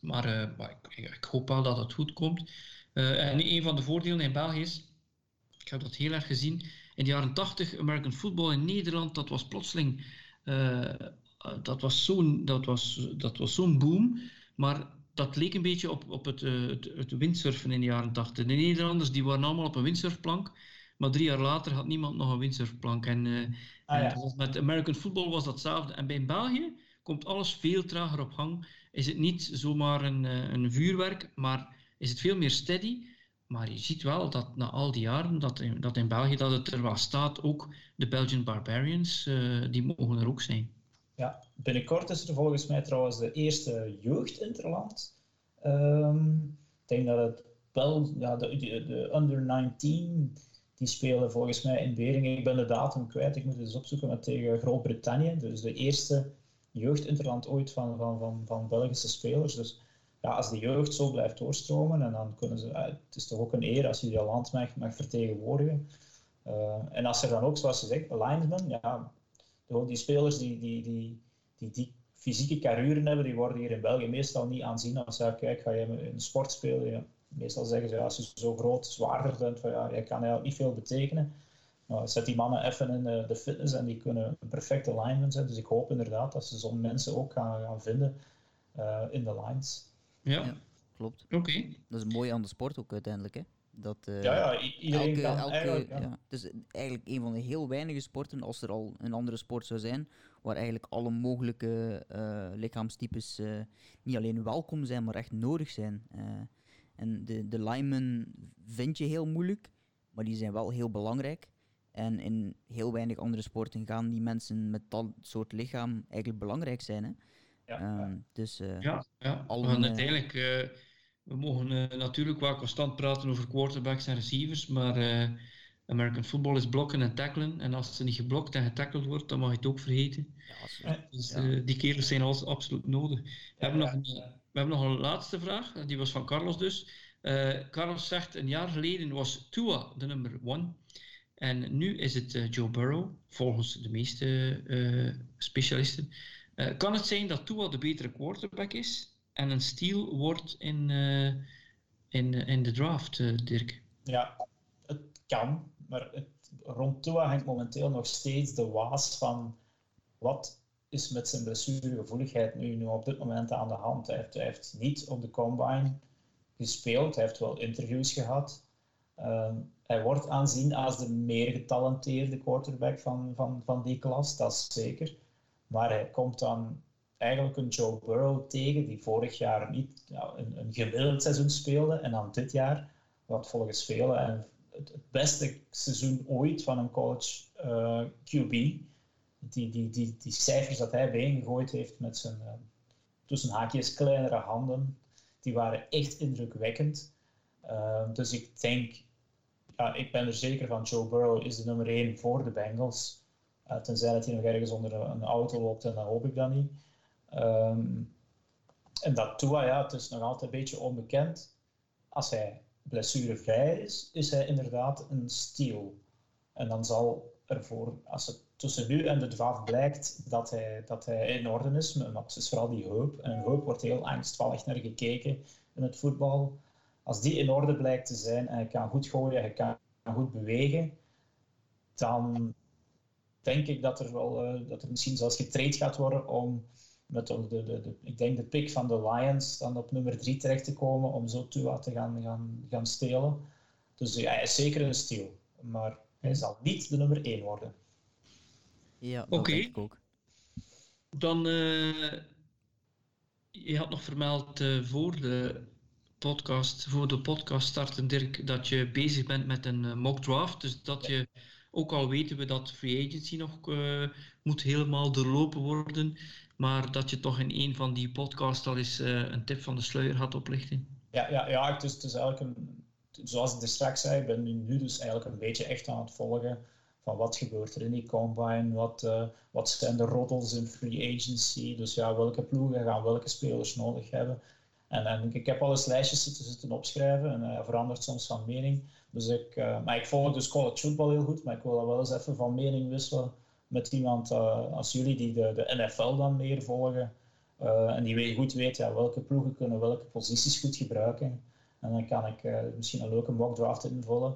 [SPEAKER 1] Maar, maar ik, hoop wel dat het goed komt. en een van de voordelen in België is, ik heb dat heel erg gezien, in de jaren 80 American football in Nederland, dat was plotseling, dat was zo'n dat was, dat was zo'n boom. Maar dat leek een beetje op, op het, het, het, windsurfen in de jaren 80. De Nederlanders die waren allemaal op een windsurfplank. Maar drie jaar later had niemand nog een windsurfplank. En, uh, ah, ja. met American football was datzelfde. En bij België komt alles veel trager op gang. Is het niet zomaar een, uh, een vuurwerk, maar is het veel meer steady. Maar je ziet wel dat na al die jaren dat in, dat in België dat het er wel staat, ook de Belgian Barbarians, uh, die mogen er ook zijn.
[SPEAKER 3] Ja, binnenkort is er volgens mij trouwens de eerste jeugdinterland. Um, ik denk dat het wel, ja, de, de, de under 19 die spelen volgens mij in Beringen. Ik ben de datum kwijt, ik moet het eens opzoeken, maar tegen Groot-Brittannië. Dus de eerste jeugdinterland ooit van, van, van, van Belgische spelers. Dus ja, als de jeugd zo blijft doorstromen, en dan kunnen ze, het is toch ook een eer als je je land mag, mag vertegenwoordigen. Uh, en als er dan ook, zoals je zegt, linesmen, ja, die spelers die, die, die, die, die fysieke carrière hebben, die worden hier in België meestal niet aanzien als ja, kijk, ga je in een sport spelen, ja, meestal zeggen ze, ja, als je zo groot, zwaarder bent, van, ja, je kan eigenlijk niet veel betekenen. Nou, zet die mannen even in de, de, fitness en die kunnen een perfecte lineman zijn. Dus ik hoop inderdaad dat ze zo'n mensen ook gaan, gaan vinden uh, in de lines.
[SPEAKER 1] Ja, ja
[SPEAKER 2] klopt.
[SPEAKER 1] Oké.
[SPEAKER 2] Dat is mooi aan de sport ook uiteindelijk, hè? Dat, uh,
[SPEAKER 3] ja, ja, iedereen elke, kan elke, eigenlijk... Ja.
[SPEAKER 2] ja. Het is eigenlijk een van de heel weinige sporten, als er al een andere sport zou zijn, waar eigenlijk alle mogelijke uh, lichaamstypes niet alleen welkom zijn, maar echt nodig zijn. En de, de linemen vind je heel moeilijk, maar die zijn wel heel belangrijk. En in heel weinig andere sporten gaan die mensen met dat soort lichaam eigenlijk belangrijk zijn. Hè? Ja, um, dus, uh,
[SPEAKER 1] ja, ja. Alle, uiteindelijk, uh, we mogen uh, natuurlijk wel constant praten over quarterbacks en receivers, maar American football is blokken en tacklen. En als er niet geblokt en getackeld wordt, dan mag je het ook vergeten. Ja, dus die kerels zijn absoluut nodig. We hebben nog een we hebben nog een laatste vraag, die was van Carlos dus. Uh, Carlos zegt, een jaar geleden was Tua de nummer one. En nu is het uh, Joe Burrow, volgens de meeste uh, specialisten. kan het zijn dat Tua de betere quarterback is en een steal wordt in, in, in de draft, Dirk?
[SPEAKER 3] Ja, het kan. Maar het, rond Tua hangt momenteel nog steeds de waas van wat is met zijn blessuregevoeligheid nu, nu op dit moment aan de hand. Hij heeft, hij heeft niet op de combine gespeeld, hij heeft wel interviews gehad. Uh, hij wordt aanzien als de meer getalenteerde quarterback van, van, van die klas, dat is zeker. Maar hij komt dan eigenlijk een Joe Burrow tegen, die vorig jaar niet een, een gemiddeld seizoen speelde en dan dit jaar wat volgens velen en het, het, beste seizoen ooit van een college eh, QB die, die, die, die cijfers dat hij bijeengegooid heeft met zijn uh, tussen haakjes kleinere handen, die waren echt indrukwekkend. Uh, dus ik denk, ja, ik ben er zeker van, Joe Burrow is de nummer 1 voor de Bengals. Tenzij dat hij nog ergens onder een auto loopt, en dan hoop ik dat niet. Um, en dat Tua, ja, het is nog altijd een beetje onbekend. Als hij blessurevrij is, is hij inderdaad een steal. En dan zal ervoor, als het tussen nu en de draft blijkt dat hij, dat hij in orde is, maar het is vooral die heup. En heup wordt heel angstvallig naar gekeken in het voetbal. Als die in orde blijkt te zijn en hij kan goed gooien, hij kan goed bewegen, dan denk ik dat er, wel, uh, dat er misschien zelfs getraind gaat worden om met de, de, de, ik denk de pick van de Lions dan op nummer 3 terecht te komen om zo Tua te gaan, gaan, gaan stelen. Dus ja, hij is zeker een steal, maar hij zal niet de nummer 1 worden.
[SPEAKER 2] Ja, dat denk ik ook.
[SPEAKER 1] Dan, uh, je had nog vermeld uh, voor de podcast, voor de podcast starten, Dirk, dat je bezig bent met een uh, mock draft. Dus dat je, ook al weten we dat free agency nog moet helemaal doorlopen worden, maar dat je toch in een van die podcasts al eens een tip van de sluier had oplichten.
[SPEAKER 3] Ja, ja, ja het, is, eigenlijk een, zoals ik er straks zei, ik ben nu dus eigenlijk een beetje echt aan het volgen van wat gebeurt er in die combine, wat, uh, wat zijn de roddels in free agency, dus ja, welke ploegen gaan welke spelers nodig hebben. En, en ik heb al eens lijstjes zitten, zitten opschrijven en uh, verandert soms van mening. Dus ik, maar ik volg dus college football heel goed, maar ik wil dat wel eens even van mening wisselen met iemand als jullie die de, de NFL dan meer volgen. en die goed weet ja, welke ploegen kunnen welke posities goed gebruiken. En dan kan ik misschien een leuke mock draft invullen.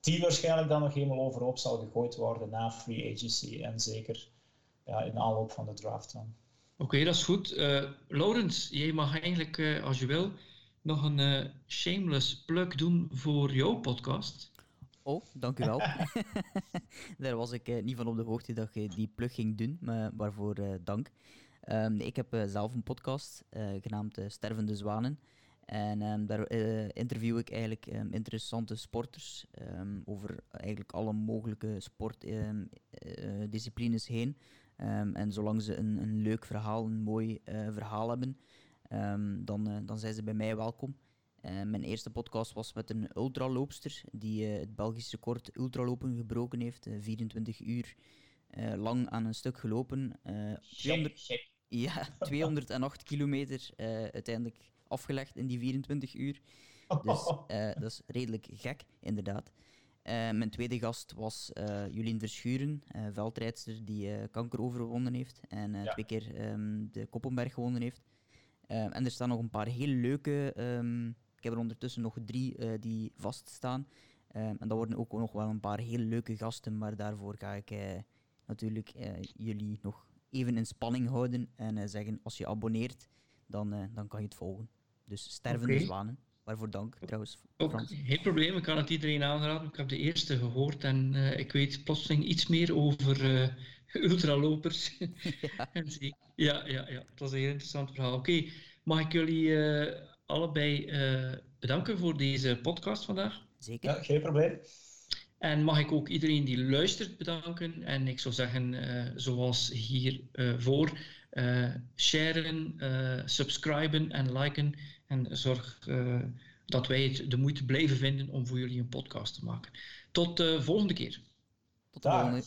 [SPEAKER 3] Die waarschijnlijk dan nog helemaal overhoop zal gegooid worden na free agency. En zeker ja, in aanloop van de draft dan.
[SPEAKER 1] Oké, dat is goed. Uh, jij mag eigenlijk, als je wil, nog een shameless plug doen voor jouw podcast.
[SPEAKER 2] Oh, dank u wel. Daar was ik niet van op de hoogte dat je die plug ging doen, maar waarvoor dank. Um, ik heb zelf een podcast genaamd Stervende Zwanen. En um, daar interview ik eigenlijk um, interessante sporters over eigenlijk alle mogelijke sportdisciplines heen. Ehm, en zolang ze een, een leuk verhaal, een mooi verhaal hebben, dan, dan zijn ze bij mij welkom. Uh, mijn eerste podcast was met een ultraloopster die het Belgisch record ultralopen gebroken heeft. 24 uur lang aan een stuk gelopen. 200, ja, 208 kilometer uiteindelijk afgelegd in die 24 uur. Dus dat is redelijk gek, inderdaad. Uh, mijn tweede gast was uh, Jolien Verschuren, uh, veldrijdster die kanker overwonnen heeft en ja. twee keer um, de Koppenberg gewonnen heeft. en er staan nog een paar heel leuke, um, ik heb er ondertussen nog drie die vaststaan. en dat worden ook nog wel een paar heel leuke gasten, maar daarvoor ga ik natuurlijk jullie nog even in spanning houden en zeggen als je abonneert, dan, dan kan je het volgen. Dus stervende okay. zwanen. Waarvoor dank trouwens.
[SPEAKER 1] Ook geen probleem, ik kan het iedereen aanraden. Ik heb de eerste gehoord en uh, ik weet plotseling iets meer over uh, ultralopers. Ja. ja, ja, ja, het was een heel interessant verhaal. Oké, mag ik jullie uh, allebei bedanken voor deze podcast vandaag?
[SPEAKER 2] Zeker.
[SPEAKER 3] Ja, geen probleem.
[SPEAKER 1] En mag ik ook iedereen die luistert bedanken. En ik zou zeggen, zoals hiervoor, sharen, subscriben en liken en zorg uh, dat wij het de moeite blijven vinden om voor jullie een podcast te maken. Tot de volgende keer.
[SPEAKER 2] Tot de volgende.